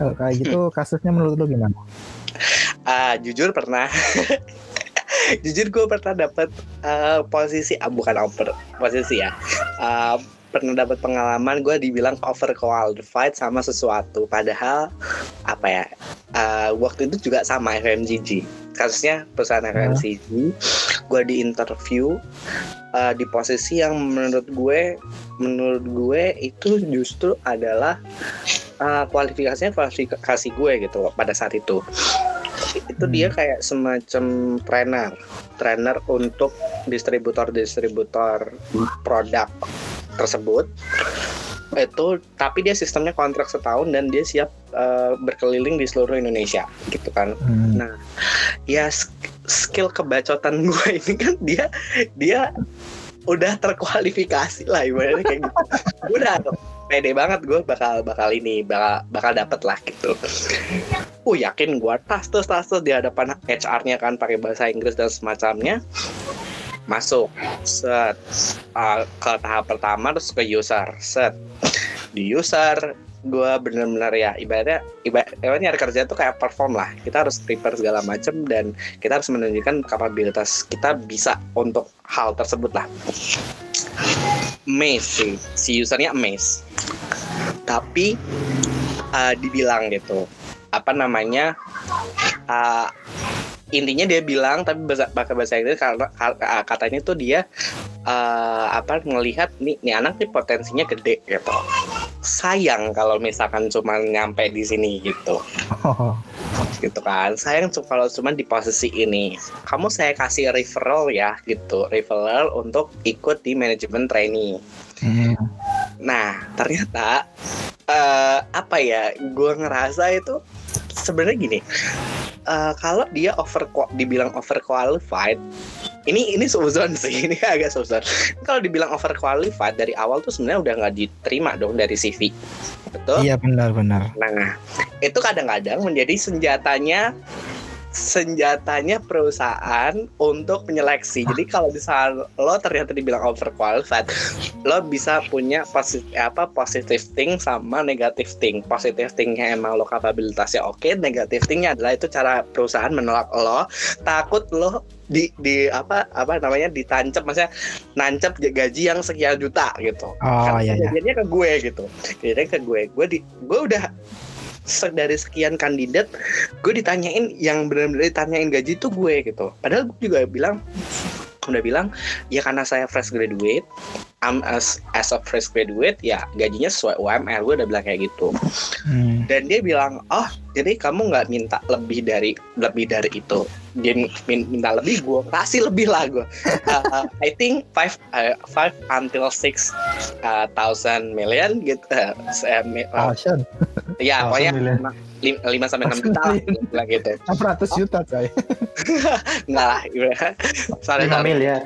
Kalau kayak gitu kasusnya menurut lu gimana? Ah, jujur pernah. Jujur gue pernah dapat eh, posisi ah, bukan over posisi ya. Ah, pernah dapat pengalaman gue dibilang over qualified sama sesuatu. Padahal apa ya eh, waktu itu juga sama FMCG kasusnya perusahaan FMCG gue di interview eh, di posisi yang menurut gue menurut gue itu justru adalah eh, kualifikasinya kualifikasi gue gitu pada saat itu. Itu Hmm. dia kayak semacam trainer trainer untuk distributor-distributor produk tersebut itu tapi dia sistemnya kontrak setahun dan dia siap eh, berkeliling di seluruh Indonesia gitu kan Hmm. Nah, ya sk- skill kebacotan gue ini kan dia dia udah terkualifikasi lah ibaratnya kayak gitu. gue udah pede banget gue bakal bakal ini bakal bakal dapet lah gitu. uh yakin gue tas tas tas tas di hadapan HR-nya kan pakai bahasa Inggris dan semacamnya masuk. Set. Uh, ke tahap pertama terus ke user. Set. Di user gue bener-bener ya ibaratnya ibaratnya nyari kerja tuh kayak perform lah. Kita harus prepare segala macam dan kita harus menunjukkan kapabilitas kita bisa untuk hal tersebut lah. Maze sih. Si usernya Maze tapi uh, dibilang gitu. Apa namanya? Uh, intinya dia bilang tapi bahasa pakai bahasa Inggris karena uh, katanya tuh dia uh, apa ngelihat nih nih anak nih potensinya gede gitu sayang kalau misalkan cuma nyampe di sini gitu Oh, gitu kan sayang kalau cuma di posisi ini kamu saya kasih referral ya gitu referral untuk ikut di manajemen trainee hmm. Nah, ternyata eh apa ya? Gue ngerasa itu sebenarnya gini. Eh, kalau dia over dibilang overqualified, ini ini suzon sih, ini agak suzon. Kalau dibilang overqualified dari awal tuh sebenarnya udah nggak diterima dong dari CV. Betul? Iya benar-benar. Nah, itu kadang-kadang menjadi senjatanya senjatanya perusahaan untuk menyeleksi. Jadi kalau misalnya lo ternyata dibilang overqualified, lo bisa punya positif apa positive thing sama negative thing. Positive thingnya emang lo kapabilitasnya oke, negative thingnya adalah itu cara perusahaan menolak lo. Takut lo di di apa apa namanya ditancap maksudnya nancep gaji yang sekian juta gitu. Oh Karena iya iya. ke gue gitu. Kejadiannya ke gue. Gue di gue udah dari sekian kandidat gue ditanyain yang benar-benar ditanyain gaji itu gue gitu. Padahal gue juga bilang udah bilang ya karena saya fresh graduate I'm as as a fresh graduate ya gajinya sesuai UMR gue udah bilang kayak gitu Hmm. dan dia bilang oh jadi kamu nggak minta lebih dari lebih dari itu dia min- minta lebih gue kasih lebih lah gue Uh, uh, I think five uh, five until six uh, thousand million gitu uh, uh, Sean, ya pokoknya. Lima- lim- lima sampai enam juta lah, gitu. 600 juta coy. enggak lah sorry 5 sorry miliar.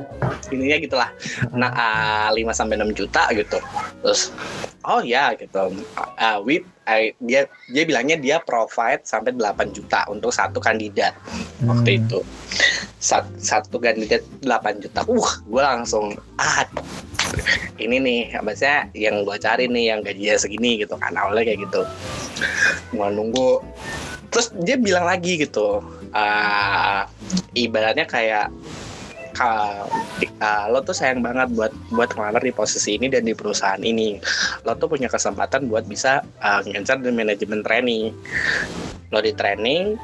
ininya gitulah. Nah uh, 5 sampai 6 juta gitu. Terus oh ya gitu. Uh, we dia dia bilangnya dia provide sampai 8 juta untuk satu kandidat. Waktu Hmm. itu. Sat- satu kandidat 8 juta. Uh gue langsung ah ini nih maksudnya yang gue cari nih yang gajinya segini gitu kan. Awalnya kayak gitu. Gue nunggu. Terus dia bilang lagi gitu ah, ibaratnya kayak ka- ah, lo tuh sayang banget buat buat ngelamar di posisi ini dan di perusahaan ini. Lo tuh punya kesempatan buat bisa uh, di manajemen training. Lo di training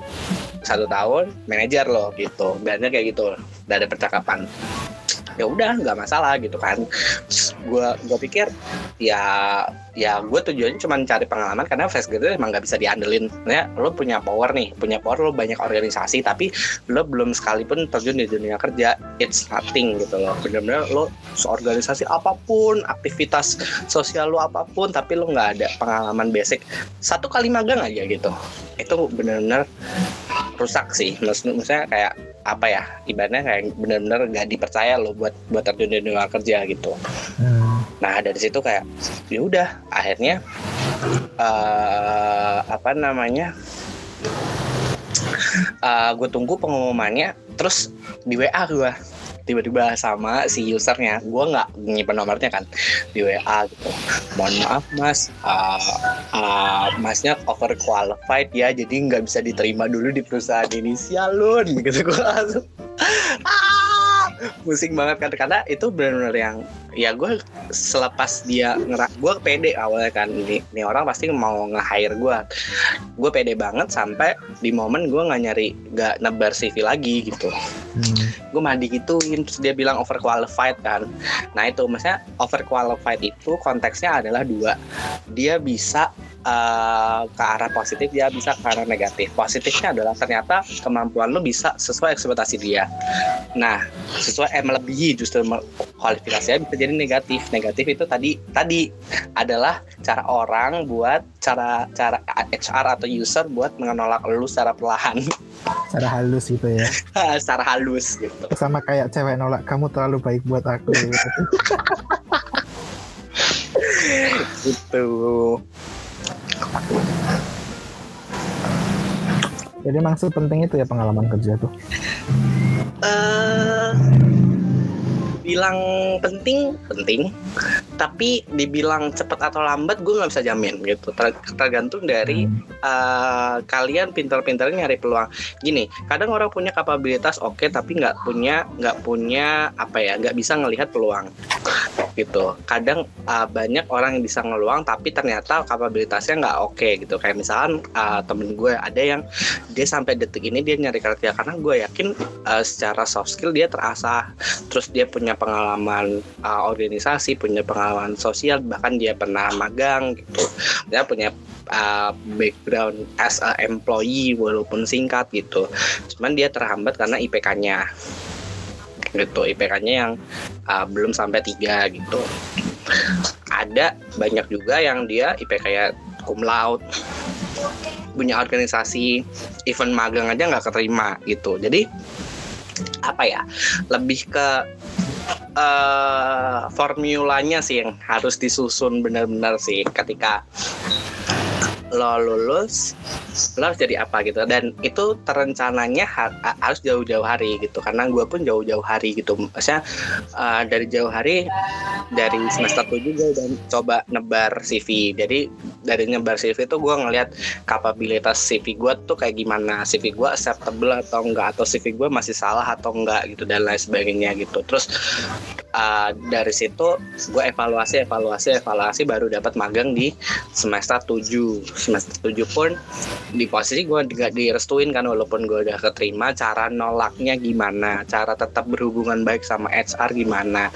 satu tahun manajer lo gitu. Biasanya kayak gitu udah ada percakapan. Ya udah nggak masalah gitu kan. Gue gue pikir ya ya gue tujuannya cuma cari pengalaman karena fresh graduate emang nggak bisa diandelin. Ya lo punya power nih punya power lo banyak organisasi tapi lo belum sekalipun terjun di dunia kerja it's nothing gitu loh. Bener-bener lo organisasi apa pun aktivitas sosial lo apa pun tapi lo nggak ada pengalaman basic. Satu kali magang aja gitu. Itu bener-bener rusak sih. Maksud- maksudnya kayak apa ya ibaratnya kayak bener-bener nggak dipercaya lo buat buat terjun di dunia kerja gitu. Hmm. Nah dari situ kayak ya udah akhirnya eh apa namanya gue tunggu pengumumannya terus di WA gue tiba-tiba sama si usernya. Gue nggak nyimpen nomornya kan di WA gitu. Mohon maaf mas. Eh, eh, masnya overqualified ya jadi nggak bisa diterima dulu di perusahaan ini sialun gitu gue langsung. Ah pusing banget kan karena itu benar-benar yang ya gue selepas dia ngerak gue pede awalnya kan ini, ini orang pasti mau nge-hire gue gue pede banget sampai di momen gue nggak nyari nggak nebar CV lagi gitu. Hmm. gue malah digituin terus dia bilang overqualified kan. Nah itu maksudnya overqualified itu konteksnya adalah dua dia bisa eh, ke arah positif dia bisa ke arah negatif. Positifnya adalah ternyata kemampuan lo bisa sesuai ekspektasi dia. Nah sesuai eh, melebihi justru kualifikasinya bisa jadi negatif. Negatif itu tadi tadi adalah cara orang buat cara cara HR atau user buat menolak lu secara perlahan. Cara halus gitu ya. secara halus gitu. Sama kayak cewek nolak kamu terlalu baik buat aku. gitu Jadi emang sepenting itu ya pengalaman kerja tuh. eh bilang penting penting tapi dibilang cepat atau lambat gue nggak bisa jamin gitu. Ter- tergantung dari uh, kalian pintar-pintarnya nyari peluang. Gini kadang orang punya kapabilitas oke tapi nggak punya nggak punya apa ya nggak bisa ngelihat peluang gitu. Kadang uh, banyak orang yang bisa ngeluang tapi ternyata kapabilitasnya nggak oke gitu. Kayak misalkan uh, temen gue ada yang dia sampai detik ini dia nyari kerja karena gue yakin uh, secara soft skill dia terasah. Terus dia punya pengalaman uh, organisasi punya pengalaman sosial bahkan dia pernah magang gitu. Dia punya uh, background as a employee walaupun singkat gitu. Cuman dia terhambat karena IPK-nya gitu IPK-nya yang uh, belum sampai tiga gitu. Ada banyak juga yang dia IPK ya cum laude. Punya organisasi event magang aja nggak keterima gitu. Jadi apa ya lebih ke eh formulanya sih yang harus disusun benar-benar sih ketika lo lulus lo harus jadi apa gitu. Dan itu terencananya ha- ha- harus jauh-jauh hari gitu. Karena gue pun jauh-jauh hari gitu. Maksudnya eh, dari jauh hari dari semester 7 gue udah coba nebar CV jadi dari nyebar CV itu gue ngelihat kapabilitas CV gue tuh kayak gimana. CV gue acceptable atau enggak? Atau CV gue masih salah atau enggak gitu dan lain sebagainya gitu. Terus uh, dari situ gue evaluasi evaluasi evaluasi baru dapat magang di semester 7 semester 7 pun di posisi gue nggak direstuin kan walaupun gue udah keterima cara nolaknya gimana cara tetap berhubungan baik sama HR gimana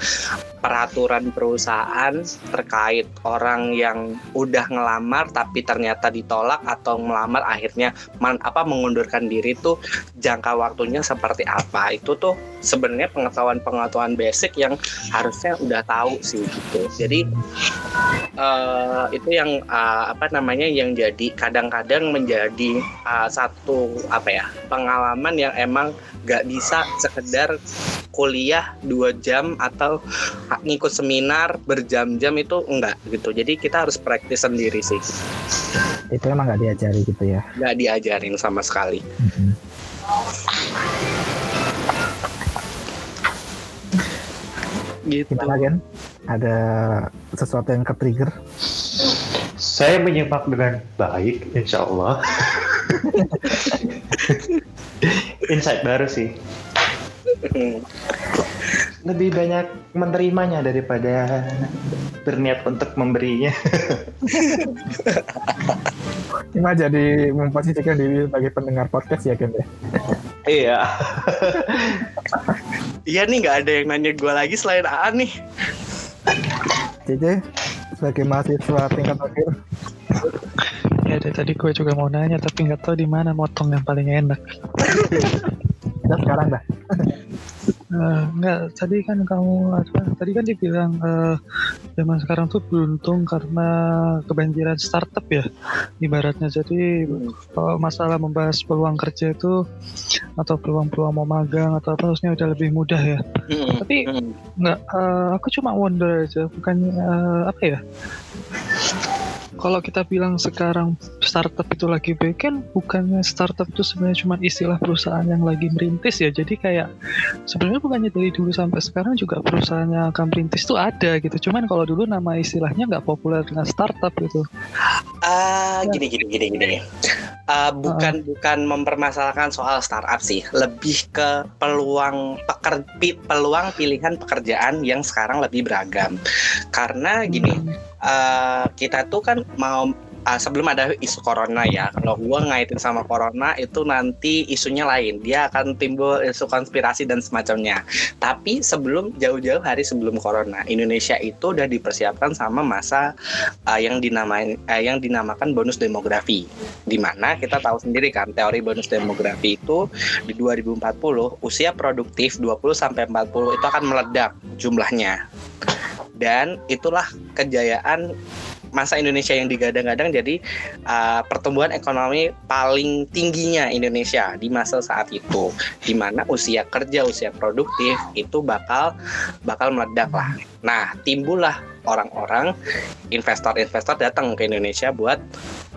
peraturan perusahaan terkait orang yang udah ngelamar tapi ternyata ditolak atau melamar akhirnya man, apa mengundurkan diri tuh jangka waktunya seperti apa. Itu tuh sebenarnya pengetahuan-pengetahuan basic yang harusnya udah tahu sih gitu. Jadi eh, itu yang eh, apa namanya yang jadi kadang-kadang menjadi eh, satu apa ya pengalaman yang emang gak bisa sekedar kuliah dua jam atau ngikut seminar berjam-jam itu enggak gitu jadi kita harus praktis sendiri sih Itu emang nggak diajari gitu ya. nggak diajarin sama sekali gitu Gimana Gen? Ada sesuatu yang ke-trigger? Saya menyimak dengan baik, insya Allah. Insight baru sih. Lebih banyak menerimanya daripada berniat untuk memberinya. Cuma jadi memposisikan diri sebagai pendengar podcast ya Gen ya. iya. iya nih nggak ada yang nanya gue lagi selain Aan nih JJ sebagai mahasiswa tingkat akhir Ya dari tadi gue juga mau nanya tapi nggak tahu di mana motong yang paling enak. kita sekarang dah Eh, nggak, tadi kan kamu apa? Tadi kan dibilang eh, zaman sekarang tuh beruntung karena kebanjiran startup ya, ibaratnya. Jadi kalau masalah membahas peluang kerja itu atau peluang-peluang mau magang atau apa harusnya udah lebih mudah ya. Hmm, Tapi hmm. nggak, eh, aku cuma wonder aja, bukan eh, apa ya? Kalau kita bilang sekarang startup itu lagi baik kan bukannya startup itu sebenarnya cuma istilah perusahaan yang lagi merintis ya. Jadi kayak sebenarnya bukannya dari dulu sampai sekarang juga perusahaan yang akan merintis itu ada gitu. Cuman kalau dulu nama istilahnya nggak populer dengan startup gitu. Ah, gini gini gini gini. Ah, bukan bukan mempermasalahkan soal startup sih, lebih ke peluang peker, peluang pilihan pekerjaan yang sekarang lebih beragam. Karena gini, eh, kita tuh kan mau ah, sebelum ada isu corona ya, kalau gua ngaitin sama corona itu nanti isunya lain, dia akan timbul isu konspirasi dan semacamnya. Tapi sebelum jauh-jauh hari sebelum corona, Indonesia itu udah dipersiapkan sama masa uh, yang dinamain uh, yang dinamakan bonus demografi. Di mana kita tahu sendiri kan teori bonus demografi itu di 2040 usia produktif 20 sampai 40 itu akan meledak jumlahnya. Dan itulah kejayaan masa Indonesia yang digadang-gadang jadi uh, pertumbuhan ekonomi paling tingginya Indonesia di masa saat itu di mana usia kerja usia produktif itu bakal bakal meledak lah nah timbullah orang-orang investor-investor datang ke Indonesia buat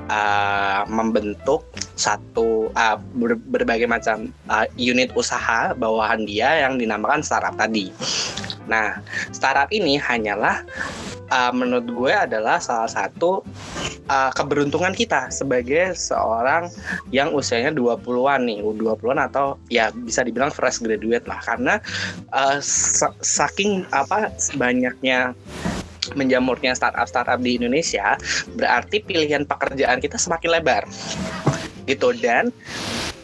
uh, membentuk satu uh, ber- berbagai macam uh, unit usaha bawahan dia yang dinamakan startup tadi. Nah, startup ini hanyalah uh, menurut gue adalah salah satu uh, keberuntungan kita sebagai seorang yang usianya 20-an nih, 20-an atau ya bisa dibilang fresh graduate lah karena uh, saking apa banyaknya menjamurnya startup-startup di Indonesia, berarti pilihan pekerjaan kita semakin lebar. Gitu dan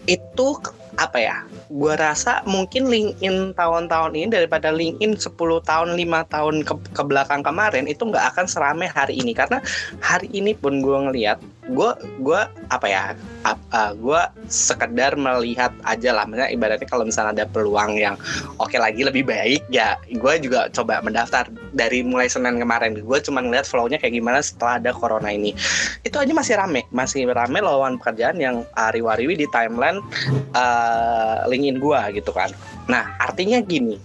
itu apa ya gue rasa mungkin LinkedIn tahun-tahun ini daripada LinkedIn 10 tahun 5 tahun ke, ke belakang kemarin itu nggak akan seramai hari ini. Karena hari ini pun gue ngelihat gue gue apa ya uh, uh, gue sekedar melihat aja lah. Misalnya ibaratnya kalau misalnya ada peluang yang oke okay lagi lebih baik ya gue juga coba mendaftar. Dari mulai senin kemarin gue cuma ngeliat flownya kayak gimana setelah ada corona ini. Itu aja masih rame masih rame lawan pekerjaan yang uh, riwa-riwi di timeline uh, LinkedIn gue gitu kan. Nah artinya gini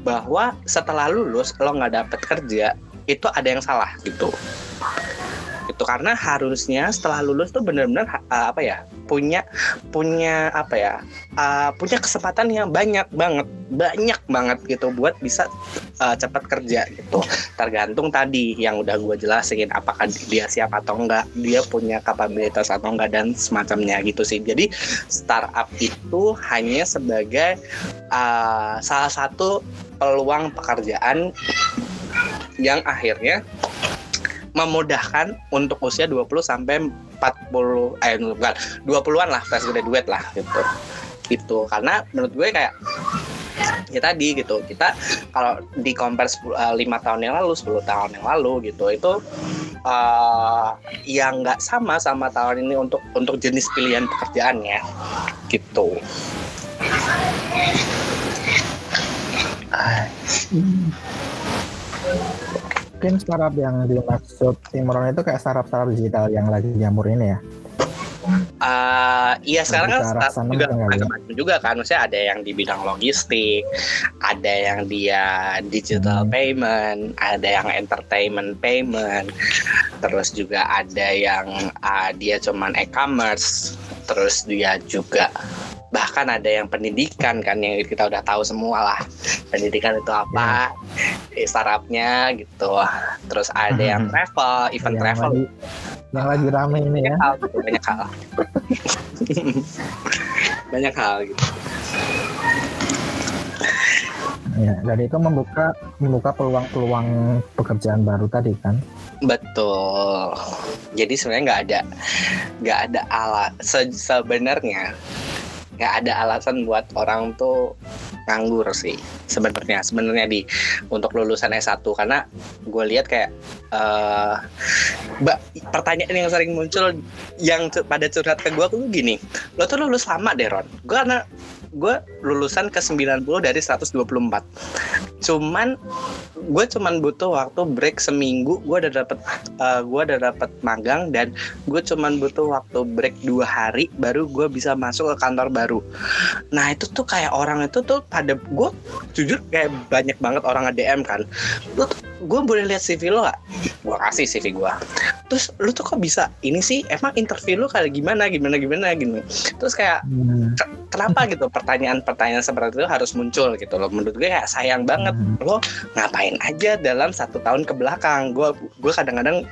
bahwa setelah lulus lo nggak dapet kerja itu ada yang salah gitu itu karena harusnya setelah lulus tuh benar-benar uh, apa ya punya punya apa ya uh, punya kesempatan yang banyak banget banyak banget gitu buat bisa uh, cepat kerja gitu. Tergantung tadi yang udah gue jelasin apakah dia siap atau enggak dia punya kapabilitas atau enggak dan semacamnya gitu sih. Jadi startup itu hanya sebagai uh, salah satu peluang pekerjaan yang akhirnya memudahkan untuk usia 20 sampai 40 eh bukan 20-an lah fresh graduate lah gitu. Itu karena menurut gue kayak ya tadi gitu kita kalau di compare 10, uh, 5 tahun yang lalu 10 tahun yang lalu gitu itu uh, yang nggak sama sama tahun ini untuk untuk jenis pilihan pekerjaannya gitu mungkin startup yang dimaksud Imron itu kayak startup-startup digital yang lagi jamur ini ya? Uh, iya sekarang kan startup juga macam-macam juga kan maksudnya ada yang di bidang logistik ada yang dia digital hmm. payment ada yang entertainment payment terus juga ada yang uh, dia cuman e-commerce terus dia juga bahkan ada yang pendidikan kan yang kita udah tahu semua lah pendidikan itu apa yeah. startupnya gitu terus ada yang travel event yang travel lagi, yang lagi rame ini banyak ya hal gitu, banyak hal banyak hal gitu Ya, dan itu membuka membuka peluang-peluang pekerjaan baru tadi kan? Betul. Jadi sebenarnya nggak ada nggak ada alat. Se sebenarnya nggak ada alasan buat orang tuh nganggur sih sebenarnya sebenarnya di untuk lulusan S1 karena gue lihat kayak uh, pertanyaan yang sering muncul yang pada curhat ke gue tuh gini lo tuh lulus lama deh Ron? Gue karena gue lulusan ke 90 dari 124 cuman gue cuman butuh waktu break seminggu gue udah dapet uh, gue udah dapet magang dan gue cuman butuh waktu break dua hari baru gue bisa masuk ke kantor baru. Nah itu tuh kayak orang itu tuh pada gue jujur kayak banyak banget orang nge-DM kan. Lu gue boleh lihat CV lo gak? gue kasih CV gue terus lu tuh kok bisa ini sih? Emang interview lu kayak gimana gimana gimana gini. Terus kayak hmm. kenapa gitu? Pertanyaan-pertanyaan seperti itu harus muncul gitu loh. Menurut gue kayak sayang banget. Hmm. lo ngapain aja dalam satu tahun ke belakang? Gue gue kadang-kadang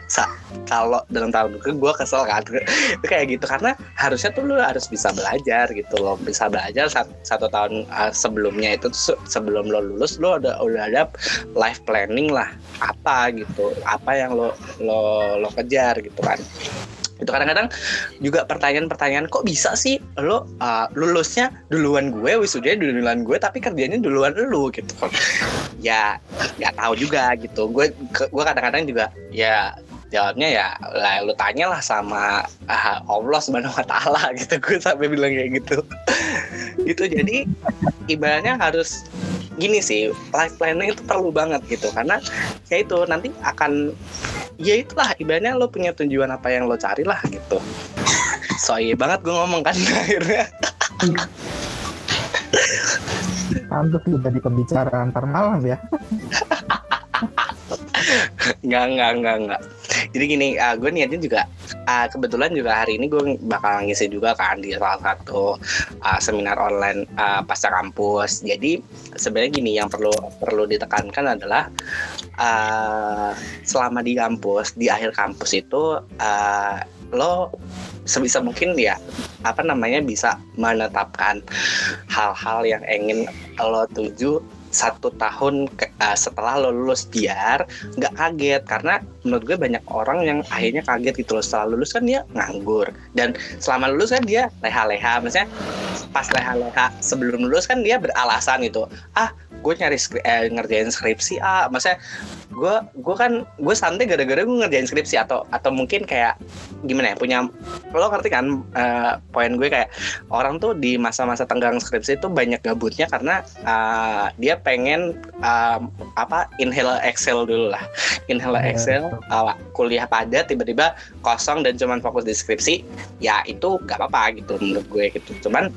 kalau dalam tahun ke gue kesel kan. Itu kayak gitu. Karena harusnya tuh lo harus bisa belajar gitu loh. Bisa belajar satu, satu tahun uh, sebelumnya itu sebelum lo lulus lo udah udah ada life planning lah. Apa gitu? Apa yang lo lo lo kejar gitu kan. Itu kadang-kadang juga pertanyaan-pertanyaan kok bisa sih lo uh, lulusnya duluan gue wisudanya duluan gue tapi kerjanya duluan lo gitu kan. Ya nggak tahu juga gitu. Gue gue kadang-kadang juga ya jawabnya ya lah lu tanya lah sama uh, Allah subhanahu wa taala gitu. Gue sampai bilang kayak gitu. Gitu jadi ibaratnya harus gini sih life planning itu perlu banget gitu. Karena ya itu nanti akan ya itulah ibaratnya lo punya tujuan apa yang lo cari lah gitu. So iya banget gue ngomong kan akhirnya. Pantas jadi pembicara antar malam ya. Enggak, enggak, enggak, enggak. Jadi gini, uh, gue niatnya juga uh, kebetulan juga hari ini gue bakal ngisi juga kan di salah satu uh, seminar online uh, pasca kampus. Jadi sebenarnya gini yang perlu perlu ditekankan adalah uh, selama di kampus di akhir kampus itu uh, lo sebisa mungkin ya apa namanya bisa menetapkan hal-hal yang ingin lo tuju satu tahun ke, uh, setelah lo lulus biar nggak kaget. Karena menurut gue banyak orang yang akhirnya kaget gitu loh. Setelah lulus kan dia nganggur. Dan selama lulus kan dia leha-leha. Maksudnya pas leha-leha sebelum lulus kan dia beralasan gitu. Ah gue nyari skri eh, ngerjain skripsi ah maksudnya gue gue kan gue santai gara-gara gue ngerjain skripsi atau atau mungkin kayak gimana ya punya lo ngerti kan uh, poin gue kayak orang tuh di masa-masa tenggang skripsi itu banyak gabutnya karena uh, dia pengen uh, apa inhale excel dulu lah. Inhale Iya, excel uh, kuliah padat tiba-tiba kosong dan cuman fokus di skripsi. Ya itu gak apa-apa gitu menurut gue gitu. Cuman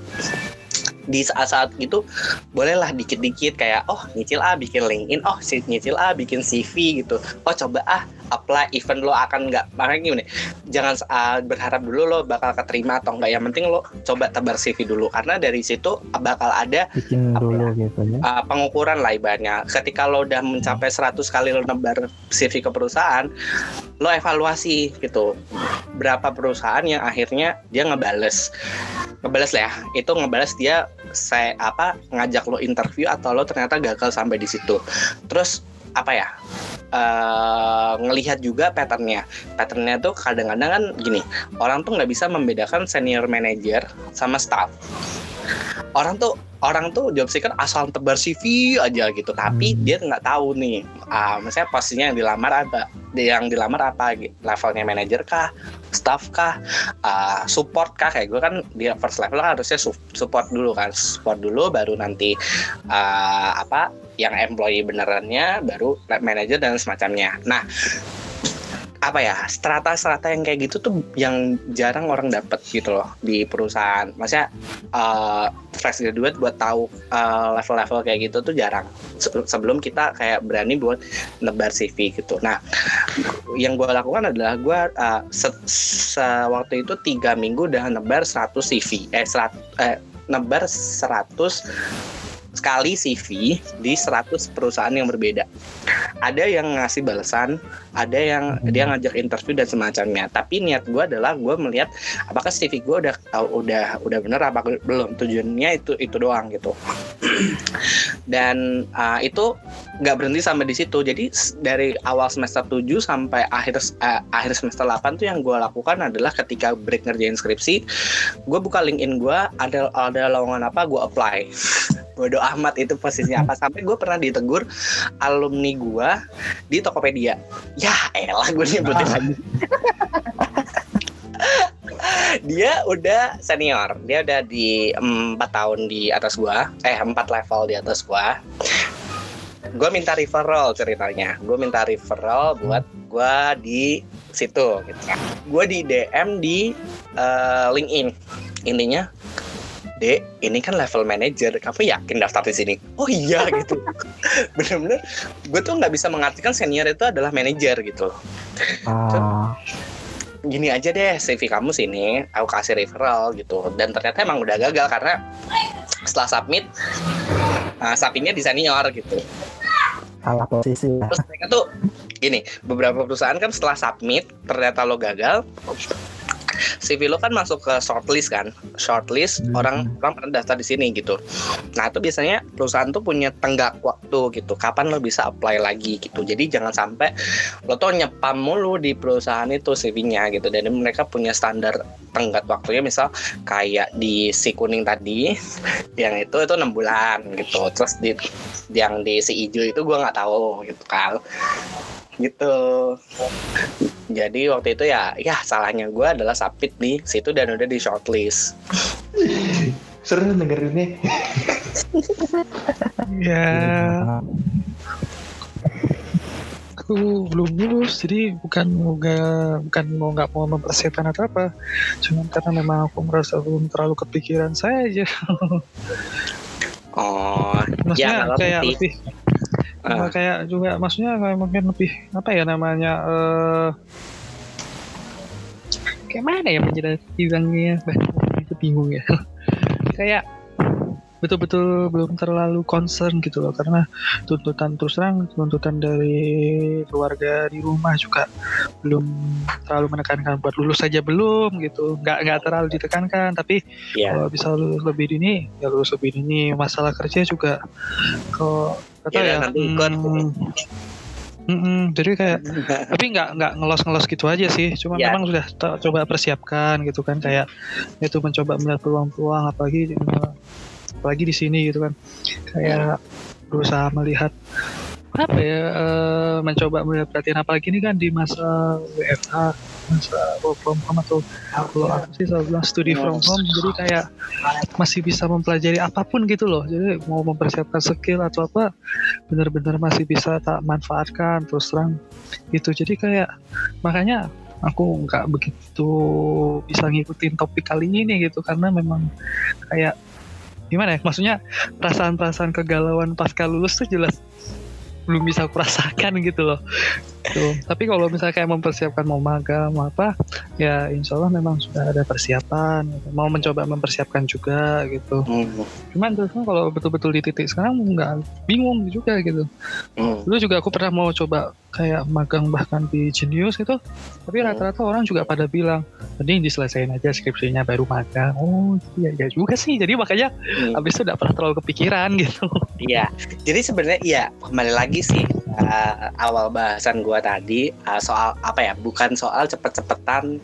di saat-saat gitu bolehlah dikit-dikit kayak oh nyicil ah bikin LinkedIn. Oh nyicil ah bikin CV gitu. Oh coba ah apply event lo akan nggak makanya gini jangan uh, berharap dulu lo bakal keterima atau enggak yang penting lo coba tebar CV dulu karena dari situ bakal ada bikin dulu gitu ya uh, pengukuran lah ibaratnya. Ketika lo udah mencapai 100 kali lo nebar CV ke perusahaan lo evaluasi gitu berapa perusahaan yang akhirnya dia ngebales. Ngebales lah ya itu ngebales dia saya apa ngajak lo interview atau lo ternyata gagal sampai di situ. Terus apa ya eh, ngelihat juga patternnya patternnya tuh kadang-kadang kan gini orang tuh nggak bisa membedakan senior manager sama staff orang tuh orang tuh job seeker asal tebar CV aja gitu tapi Hmm. dia nggak tahu nih ah misalnya posisinya yang dilamar apa yang dilamar apa levelnya manajer kah staff kah ah, support kah kayak gue kan di first level kan harusnya su- support dulu kan support dulu baru nanti ah, apa yang employee benerannya baru lab manager dan semacamnya nah apa ya strata-strata yang kayak gitu tuh yang jarang orang dapat gitu loh di perusahaan. Maksudnya uh, fresh graduate buat tahu uh, level-level kayak gitu tuh jarang. Se- sebelum kita kayak berani buat nebar CV gitu. Nah, yang gue lakukan adalah gue uh, se- se- waktu itu tiga minggu udah nebar 100 CV. Eh, serat, eh nebar 100 sekali CV di 100 perusahaan yang berbeda. Ada yang ngasih balasan, ada yang dia ngajak interview dan semacamnya. Tapi niat gue adalah gue melihat apakah CV gue udah udah udah bener apa belum. Tujuannya itu itu doang gitu. dan uh, itu nggak berhenti sampai di situ. Jadi dari awal semester 7 sampai akhir eh, akhir semester 8 tuh yang gue lakukan adalah ketika break ngerjain skripsi, gue buka LinkedIn gue ada ada lowongan apa gue apply. Bodoh amat itu posisinya apa sampai gue pernah ditegur alumni gue di Tokopedia. Ya elah gue nyebutin lagi. dia udah senior, dia udah di empat tahun di atas gua, eh empat level di atas gua. Gue minta referral ceritanya, gue minta referral buat gua di situ. Gitu. Gue di DM di eh, LinkedIn, intinya Dek, ini kan level manager. Kamu yakin daftar di sini? Oh iya gitu. Bener-bener, gue tuh nggak bisa mengartikan senior itu adalah manager gitu. Ah, Gini aja deh, CV kamu sini, aku kasih referral gitu. Dan ternyata emang udah gagal karena setelah submit, uh, sapinya di senior gitu. salah posisi ya. Terus mereka tuh gini, beberapa perusahaan kan setelah submit ternyata lo gagal, CV lo kan masuk ke shortlist kan, shortlist Hmm. orang orang pernah daftar di sini gitu. Nah itu biasanya perusahaan tuh punya tenggak waktu gitu, kapan lo bisa apply lagi gitu. Jadi jangan sampai lo tuh nyepam mulu di perusahaan itu CV-nya gitu. Dan mereka punya standar tenggat waktunya, misal kayak di si kuning tadi, yang itu itu enam bulan gitu. Terus di yang di si hijau itu gue nggak tahu gitu kan gitu jadi waktu itu ya ya salahnya gue adalah submit di situ dan udah di shortlist Seru dengerinnya. Ya, aku belum lulus, jadi bukan nggak bukan mau nggak mau mempersiapkan atau apa, cuman karena memang aku merasa belum terlalu kepikiran saya aja. oh Maksudnya ya kayak lebih Ah. kayak juga maksudnya kayak mungkin lebih apa ya namanya eh kayak mana ya bilangnya itu bingung ya kayak betul-betul belum terlalu concern gitu loh karena tuntutan terus terang tuntutan dari keluarga di rumah juga belum terlalu menekankan buat lulus saja belum gitu nggak nggak terlalu ditekankan tapi Iya. kalau bisa lulus lebih dini ya lulus lebih dini masalah kerja juga kalau kata Iya, ya. nanti ikut. mm, mm-mm, jadi kayak tapi nggak nggak ngelos-ngelos gitu aja sih. Cuma Ya. memang sudah coba persiapkan gitu kan. Kayak itu mencoba melihat peluang-peluang apalagi apalagi di sini gitu kan. Kayak berusaha melihat apa ya eh, mencoba melihat perhatian apalagi ini kan di masa WFH masa work from home atau kalau aku sih selalu bilang studi from home jadi kayak masih bisa mempelajari apa pun gitu loh. Jadi mau mempersiapkan skill atau apa benar-benar masih bisa tak manfaatkan terus terang gitu. Jadi kayak makanya aku nggak begitu bisa ngikutin topik kali ini gitu karena memang kayak gimana ya maksudnya perasaan-perasaan kegalauan pasca lulus tuh jelas belum bisa aku rasakan gitu loh Tuh. tapi kalau misalnya kayak mempersiapkan mau magang mau apa ya insya Allah memang sudah ada persiapan gitu. mau mencoba mempersiapkan juga gitu Hmm, cuman terus kan kalau betul-betul di titik sekarang nggak bingung juga gitu hmm. dulu juga aku pernah mau coba kayak magang bahkan di Genius itu tapi Hmm. rata-rata orang juga pada bilang mending diselesain aja skripsinya baru magang oh iya iya juga sih jadi makanya Hmm. habis itu udah pernah terlalu kepikiran gitu Iya, jadi sebenarnya iya kembali lagi sih uh, awal bahasan gua tadi uh, soal apa ya? Bukan soal cepet-cepetan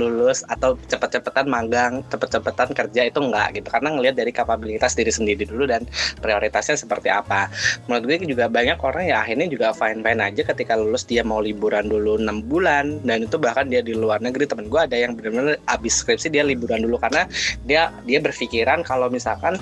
lulus atau cepet-cepetan magang, cepet-cepetan kerja itu enggak gitu. Karena ngelihat dari kapabilitas diri sendiri dulu dan prioritasnya seperti apa. Menurut gue juga banyak orang ya akhirnya juga fine-fine aja ketika lulus dia mau liburan dulu enam bulan dan itu bahkan dia di luar negeri temen gue ada yang benar-benar abis skripsi dia liburan dulu karena dia dia berpikiran kalau misalkan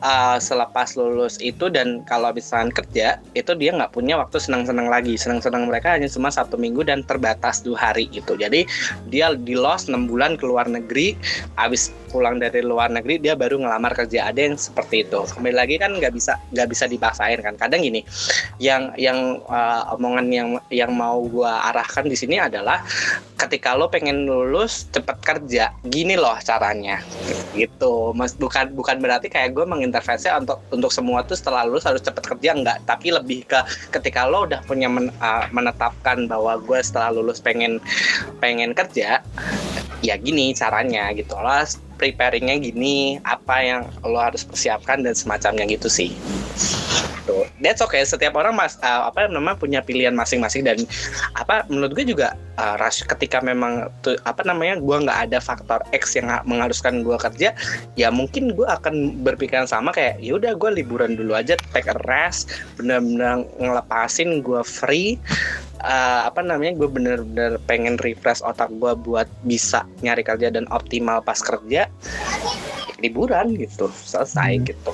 uh, selepas lulus itu dan kalau misalkan kerja itu dia nggak punya waktu senang-senang lagi senang-senang hanya cuma satu minggu dan terbatas dua hari gitu. Jadi dia di los 6 bulan ke luar negeri. Habis pulang dari luar negeri dia baru ngelamar kerja ada yang seperti itu. Kembali lagi kan nggak bisa nggak bisa dipaksain kan. Kadang gini yang yang uh, omongan yang yang mau gua arahkan di sini adalah ketika lo pengen lulus cepet kerja. Gini loh caranya. Gitu. Mas bukan bukan berarti kayak gue mengintervensi untuk untuk semua tuh setelah lulus harus cepet kerja. Enggak tapi lebih ke ketika lo udah punya men- uh, menetapkan bahwa gue setelah lulus pengen pengen kerja ya gini caranya gitu harus preparingnya gini apa yang lo harus persiapkan dan semacamnya gitu sih Tuh. That's okay. Setiap orang mas uh, apa namanya punya pilihan masing-masing dan apa menurut gue juga uh, ketika memang tuh apa namanya gue nggak ada faktor X yang ha- mengharuskan gue kerja ya mungkin gue akan berpikiran sama kayak ya udah gue liburan dulu aja take a rest benar-benar ngelepasin gue free uh, apa namanya gue bener-bener pengen refresh otak gue buat bisa nyari kerja dan optimal pas kerja liburan gitu selesai Hmm. gitu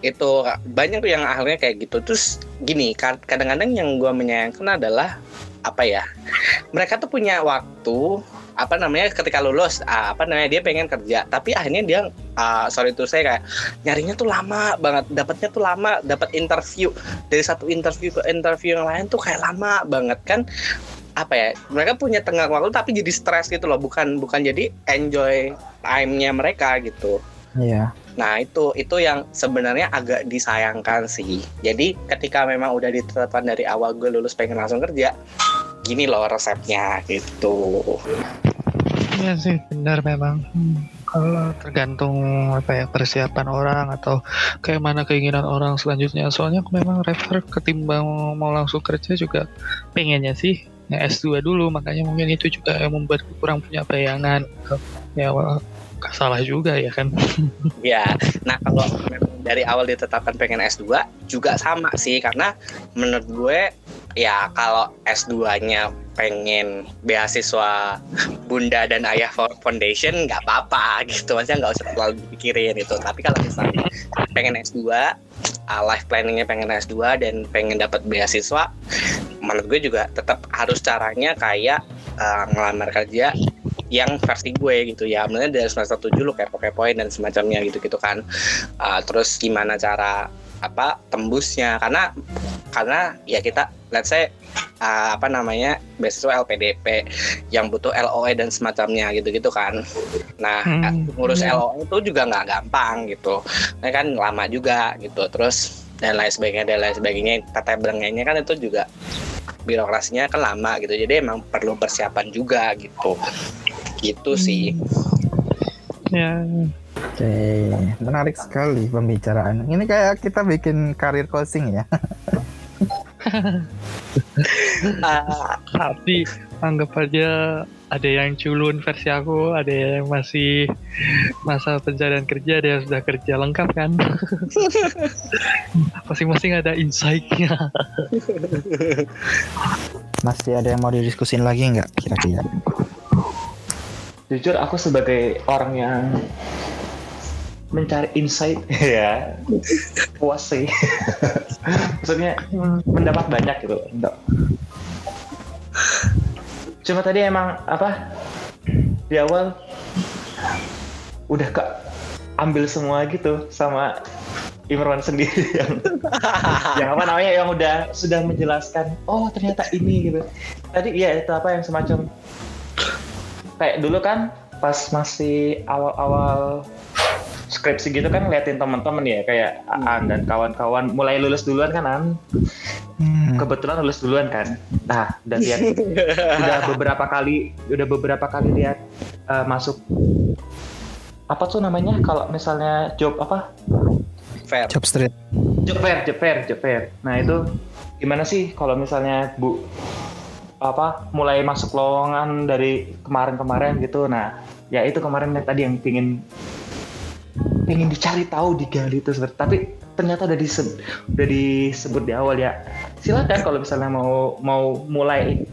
itu banyak yang akhirnya kayak gitu terus gini kad- kadang-kadang yang gue menyayangkan adalah apa ya mereka tuh punya waktu apa namanya ketika lulus ah, apa namanya dia pengen kerja tapi akhirnya dia ah, sorry tuh saya kayak nyarinya tuh lama banget dapatnya tuh lama dapat interview dari satu interview ke interview yang lain tuh kayak lama banget kan apa ya mereka punya tengah waktu tapi jadi stres gitu loh bukan bukan jadi enjoy time-nya mereka gitu Iya. Nah itu itu yang sebenarnya agak disayangkan sih. Jadi ketika memang udah ditetapkan dari awal gue lulus pengen langsung kerja, gini loh resepnya gitu. Iya sih benar memang. Hmm, kalau tergantung apa ya persiapan orang atau kayak mana keinginan orang selanjutnya. Soalnya aku memang refer ketimbang mau langsung kerja juga pengennya sih ya S2 dulu. Makanya mungkin itu juga yang membuat kurang punya bayangan. Ya salah juga ya kan. Ya, nah kalau memang dari awal ditetapkan pengen S2 juga sama sih. Karena menurut gue ya kalau S2-nya pengen beasiswa Bunda dan Ayah Fo- Foundation nggak apa-apa gitu. Maksudnya nggak usah terlalu dipikirin itu tapi kalau misalnya pengen S2 uh, life planningnya pengen S2 dan pengen dapat beasiswa menurut gue juga tetap harus caranya kayak uh, ngelamar kerja yang versi gue gitu ya. Sebenarnya dari semester 7 lu kayak kepoin dan semacamnya gitu gitu kan. Uh, terus gimana cara apa tembusnya. Karena karena ya kita let's say uh, apa namanya beasiswa LPDP yang butuh LOE dan semacamnya gitu-gitu kan. Nah Hmm, ngurus iya. LOE itu juga nggak gampang gitu. Nah kan lama juga gitu. Terus dan lain sebagainya dan lain sebagainya tata belengainya kan itu juga birokrasinya kan lama gitu. Jadi emang perlu persiapan juga gitu. Gitu sih. Ya, Oke, menarik sekali pembicaraan. Ini kayak kita bikin karir coaching ya. Ah, tapi anggap aja ada yang culun versi aku, ada yang masih masa pencarian kerja, ada yang sudah kerja lengkap kan. Masing-masing ada insight-nya. Masih ada yang mau didiskusin lagi nggak kira-kira? Jujur aku sebagai orang yang mencari insight ya puas sih. Maksudnya mendapat banyak gitu. Cuma tadi emang apa di awal udah kak ambil semua gitu sama Imron sendiri yang yang apa namanya yang udah sudah menjelaskan oh ternyata ini gitu tadi ya itu apa yang semacam kayak dulu kan pas masih awal-awal skripsi gitu kan ngeliatin teman-teman ya kayak Aan dan kawan-kawan. Mulai lulus duluan kan Aan? Hmm. kebetulan lulus duluan kan? Nah dan lihat udah beberapa kali udah beberapa kali lihat eh, masuk apa tuh namanya? Kalau misalnya job apa? Fair. Job street. job fair job fair job fair. Nah itu gimana sih kalau misalnya bu apa mulai masuk lowongan dari kemarin-kemarin gitu? Nah ya itu kemarin yang tadi yang pingin pingin dicari tahu digali itu seperti tapi ternyata udah disebut udah disebut di awal ya. Silakan kalau misalnya mau mau mulai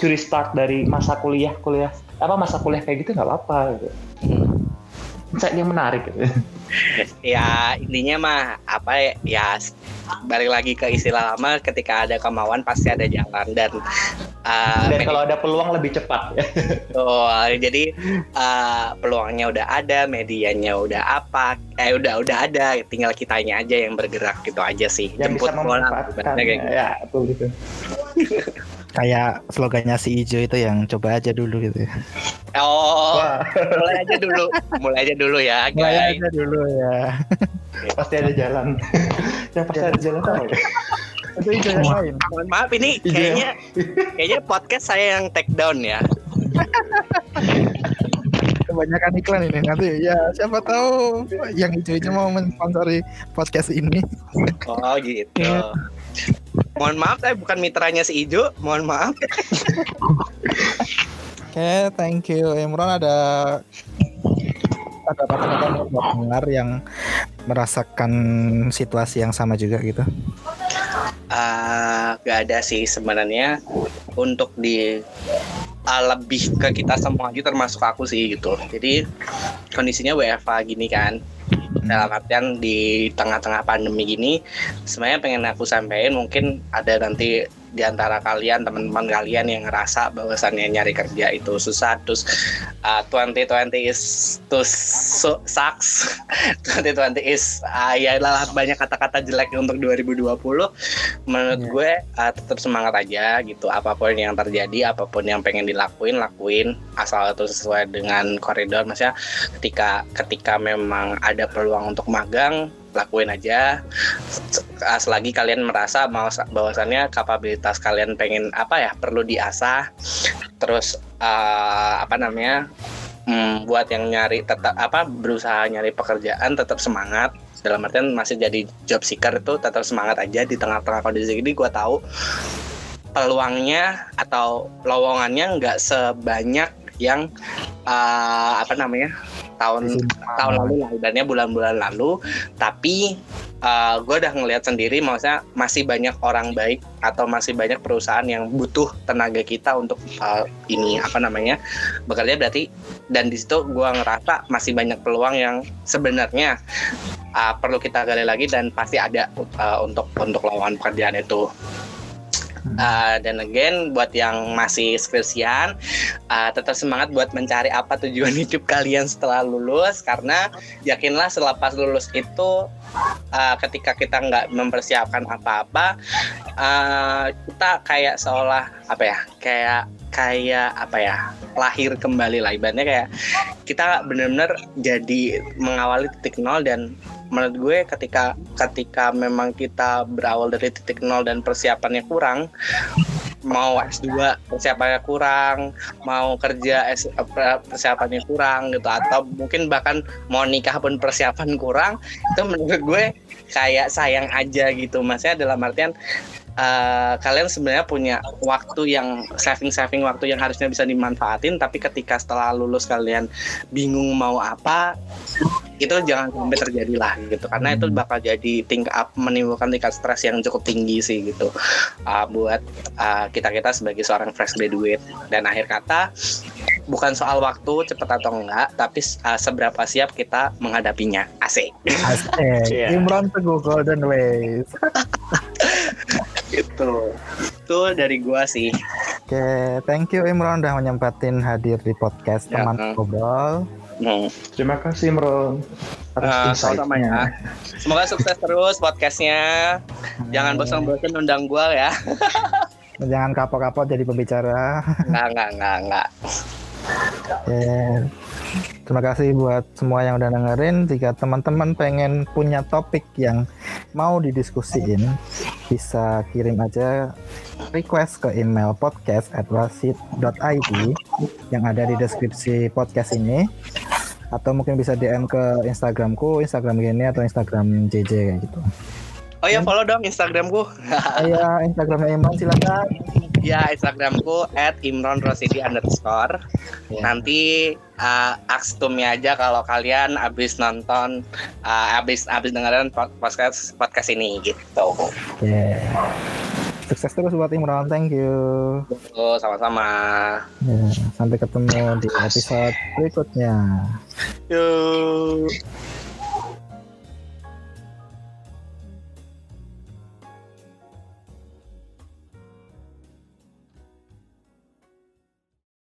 curi start dari masa kuliah kuliah apa masa kuliah kayak gitu nggak apa-apa gitu. Insight yang menarik gitu. ya intinya mah apa ya, ya balik lagi ke istilah lama ketika ada kemauan pasti ada jalan dan uh, dan kalau ada peluang lebih cepat ya. Jadi uh, peluangnya udah ada medianya udah apa eh udah udah ada tinggal kitanya aja yang bergerak gitu aja sih yang bisa bola kayak gitu. ya betul gitu Kayak slogannya si Ijo itu yang coba aja dulu gitu. ya. oh Wah, mulai aja dulu mulai aja dulu ya Mulai guys aja dulu ya. pasti ada jalan yang pasti ada jalan ya? Itu Ijo yang lain. mohon maaf ini kayaknya kayaknya podcast saya yang take down ya Kebanyakan iklan ini nanti ya siapa tahu yang Ijo-Ijo mau mensponsori podcast ini. oh gitu Iya. Mohon maaf saya bukan mitranya si Ijo mohon maaf Oke, thank you. Imron ada ada kata-kata buat pendengar yang merasakan situasi yang sama juga gitu. Ah, gak ada sih sebenarnya untuk di ah, lebih ke kita semua aja termasuk aku sih gitu. Jadi kondisinya WFA gini kan. Dalam artian di tengah-tengah pandemi gini sebenarnya pengen aku sampaikan mungkin ada nanti di antara kalian teman-teman kalian yang ngerasa bahwasannya nyari kerja itu susah terus uh, 2020 is to su- sucks. 2020 is uh, ya lah banyak kata-kata jelek untuk 2020 menurut Iya. gue uh, tetap semangat aja gitu. Apa pun yang terjadi apa pun yang pengen dilakuin lakuin. Asal itu sesuai dengan koridor. Maksudnya ketika ketika memang ada peluang untuk magang lakuin aja. Selagi kalian merasa bahwasannya kapabilitas kalian pengen apa ya perlu diasah. Terus uh, apa namanya hmm, buat yang nyari tetap apa berusaha nyari pekerjaan tetap semangat. Dalam artian masih jadi job seeker itu tetap semangat aja di tengah-tengah kondisi ini. Gue tahu peluangnya atau lowongannya nggak sebanyak yang uh, apa namanya tahun tahun lalu lah ibaratnya bulan-bulan lalu. Tapi uh, gue udah ngelihat sendiri maksudnya masih banyak orang baik atau masih banyak perusahaan yang butuh tenaga kita untuk uh, ini apa namanya bekerja. Berarti dan di situ gue ngerasa masih banyak peluang yang sebenarnya uh, perlu kita gali lagi dan pasti ada uh, untuk untuk lowongan pekerjaan itu Uh, dan again buat yang masih skripsian uh, tetap semangat buat mencari apa tujuan hidup kalian setelah lulus karena yakinlah selepas lulus itu uh, ketika kita nggak mempersiapkan apa-apa uh, kita kayak seolah apa ya kayak kayak apa ya lahir kembali lah. Ibaratnya kayak kita benar-benar jadi mengawali titik nol dan menurut gue ketika ketika memang kita berawal dari titik nol dan persiapannya kurang mau S2 persiapannya kurang, mau kerja persiapannya kurang gitu atau mungkin bahkan mau nikah pun persiapan kurang, itu menurut gue kayak sayang aja gitu. Maksudnya dalam artian uh, kalian sebenarnya punya waktu yang saving saving waktu yang harusnya bisa dimanfaatin tapi ketika setelah lulus kalian bingung mau apa itu jangan sampai terjadi lah gitu. Karena itu hmm. bakal jadi tingkat up menimbulkan tingkat stres yang cukup tinggi sih gitu. Uh, buat uh, kita kita sebagai seorang fresh graduate. Dan akhir kata bukan soal waktu cepat atau enggak tapi uh, seberapa siap kita menghadapinya. Asik. Asik. Yeah. Imran Teguh Golden Ways. Itu itu dari gua sih. Oke okay, thank you Imran udah menyempatin hadir di podcast ya, teman uh. Hmm. Terima kasih Imron atas uh, sama ya. Semoga sukses terus podcastnya. Jangan bosan-bosan undang gua ya. Jangan kapok-kapok jadi pembicara. Enggak, enggak, enggak, enggak. Yeah. Terima kasih buat semua yang udah dengerin. Jika teman-teman pengen punya topik yang mau didiskusiin, bisa kirim aja request ke email podcast yang ada di deskripsi podcast ini atau mungkin bisa DM ke Instagramku, Instagram gini atau Instagram JJ kayak gitu. Oh ya follow dong Instagramku. Iya Instagramnya Imran silakan. Ya Instagramku at Imron Rosidi underscore. Ya. Nanti uh, akstumnya aja kalau kalian abis nonton, uh, abis abis dengerin podcast podcast ini gitu. Oke. Okay. Sukses terus buat Imron, thank you. Oh, sama-sama. Ya, sampai ketemu di episode berikutnya. Yuk.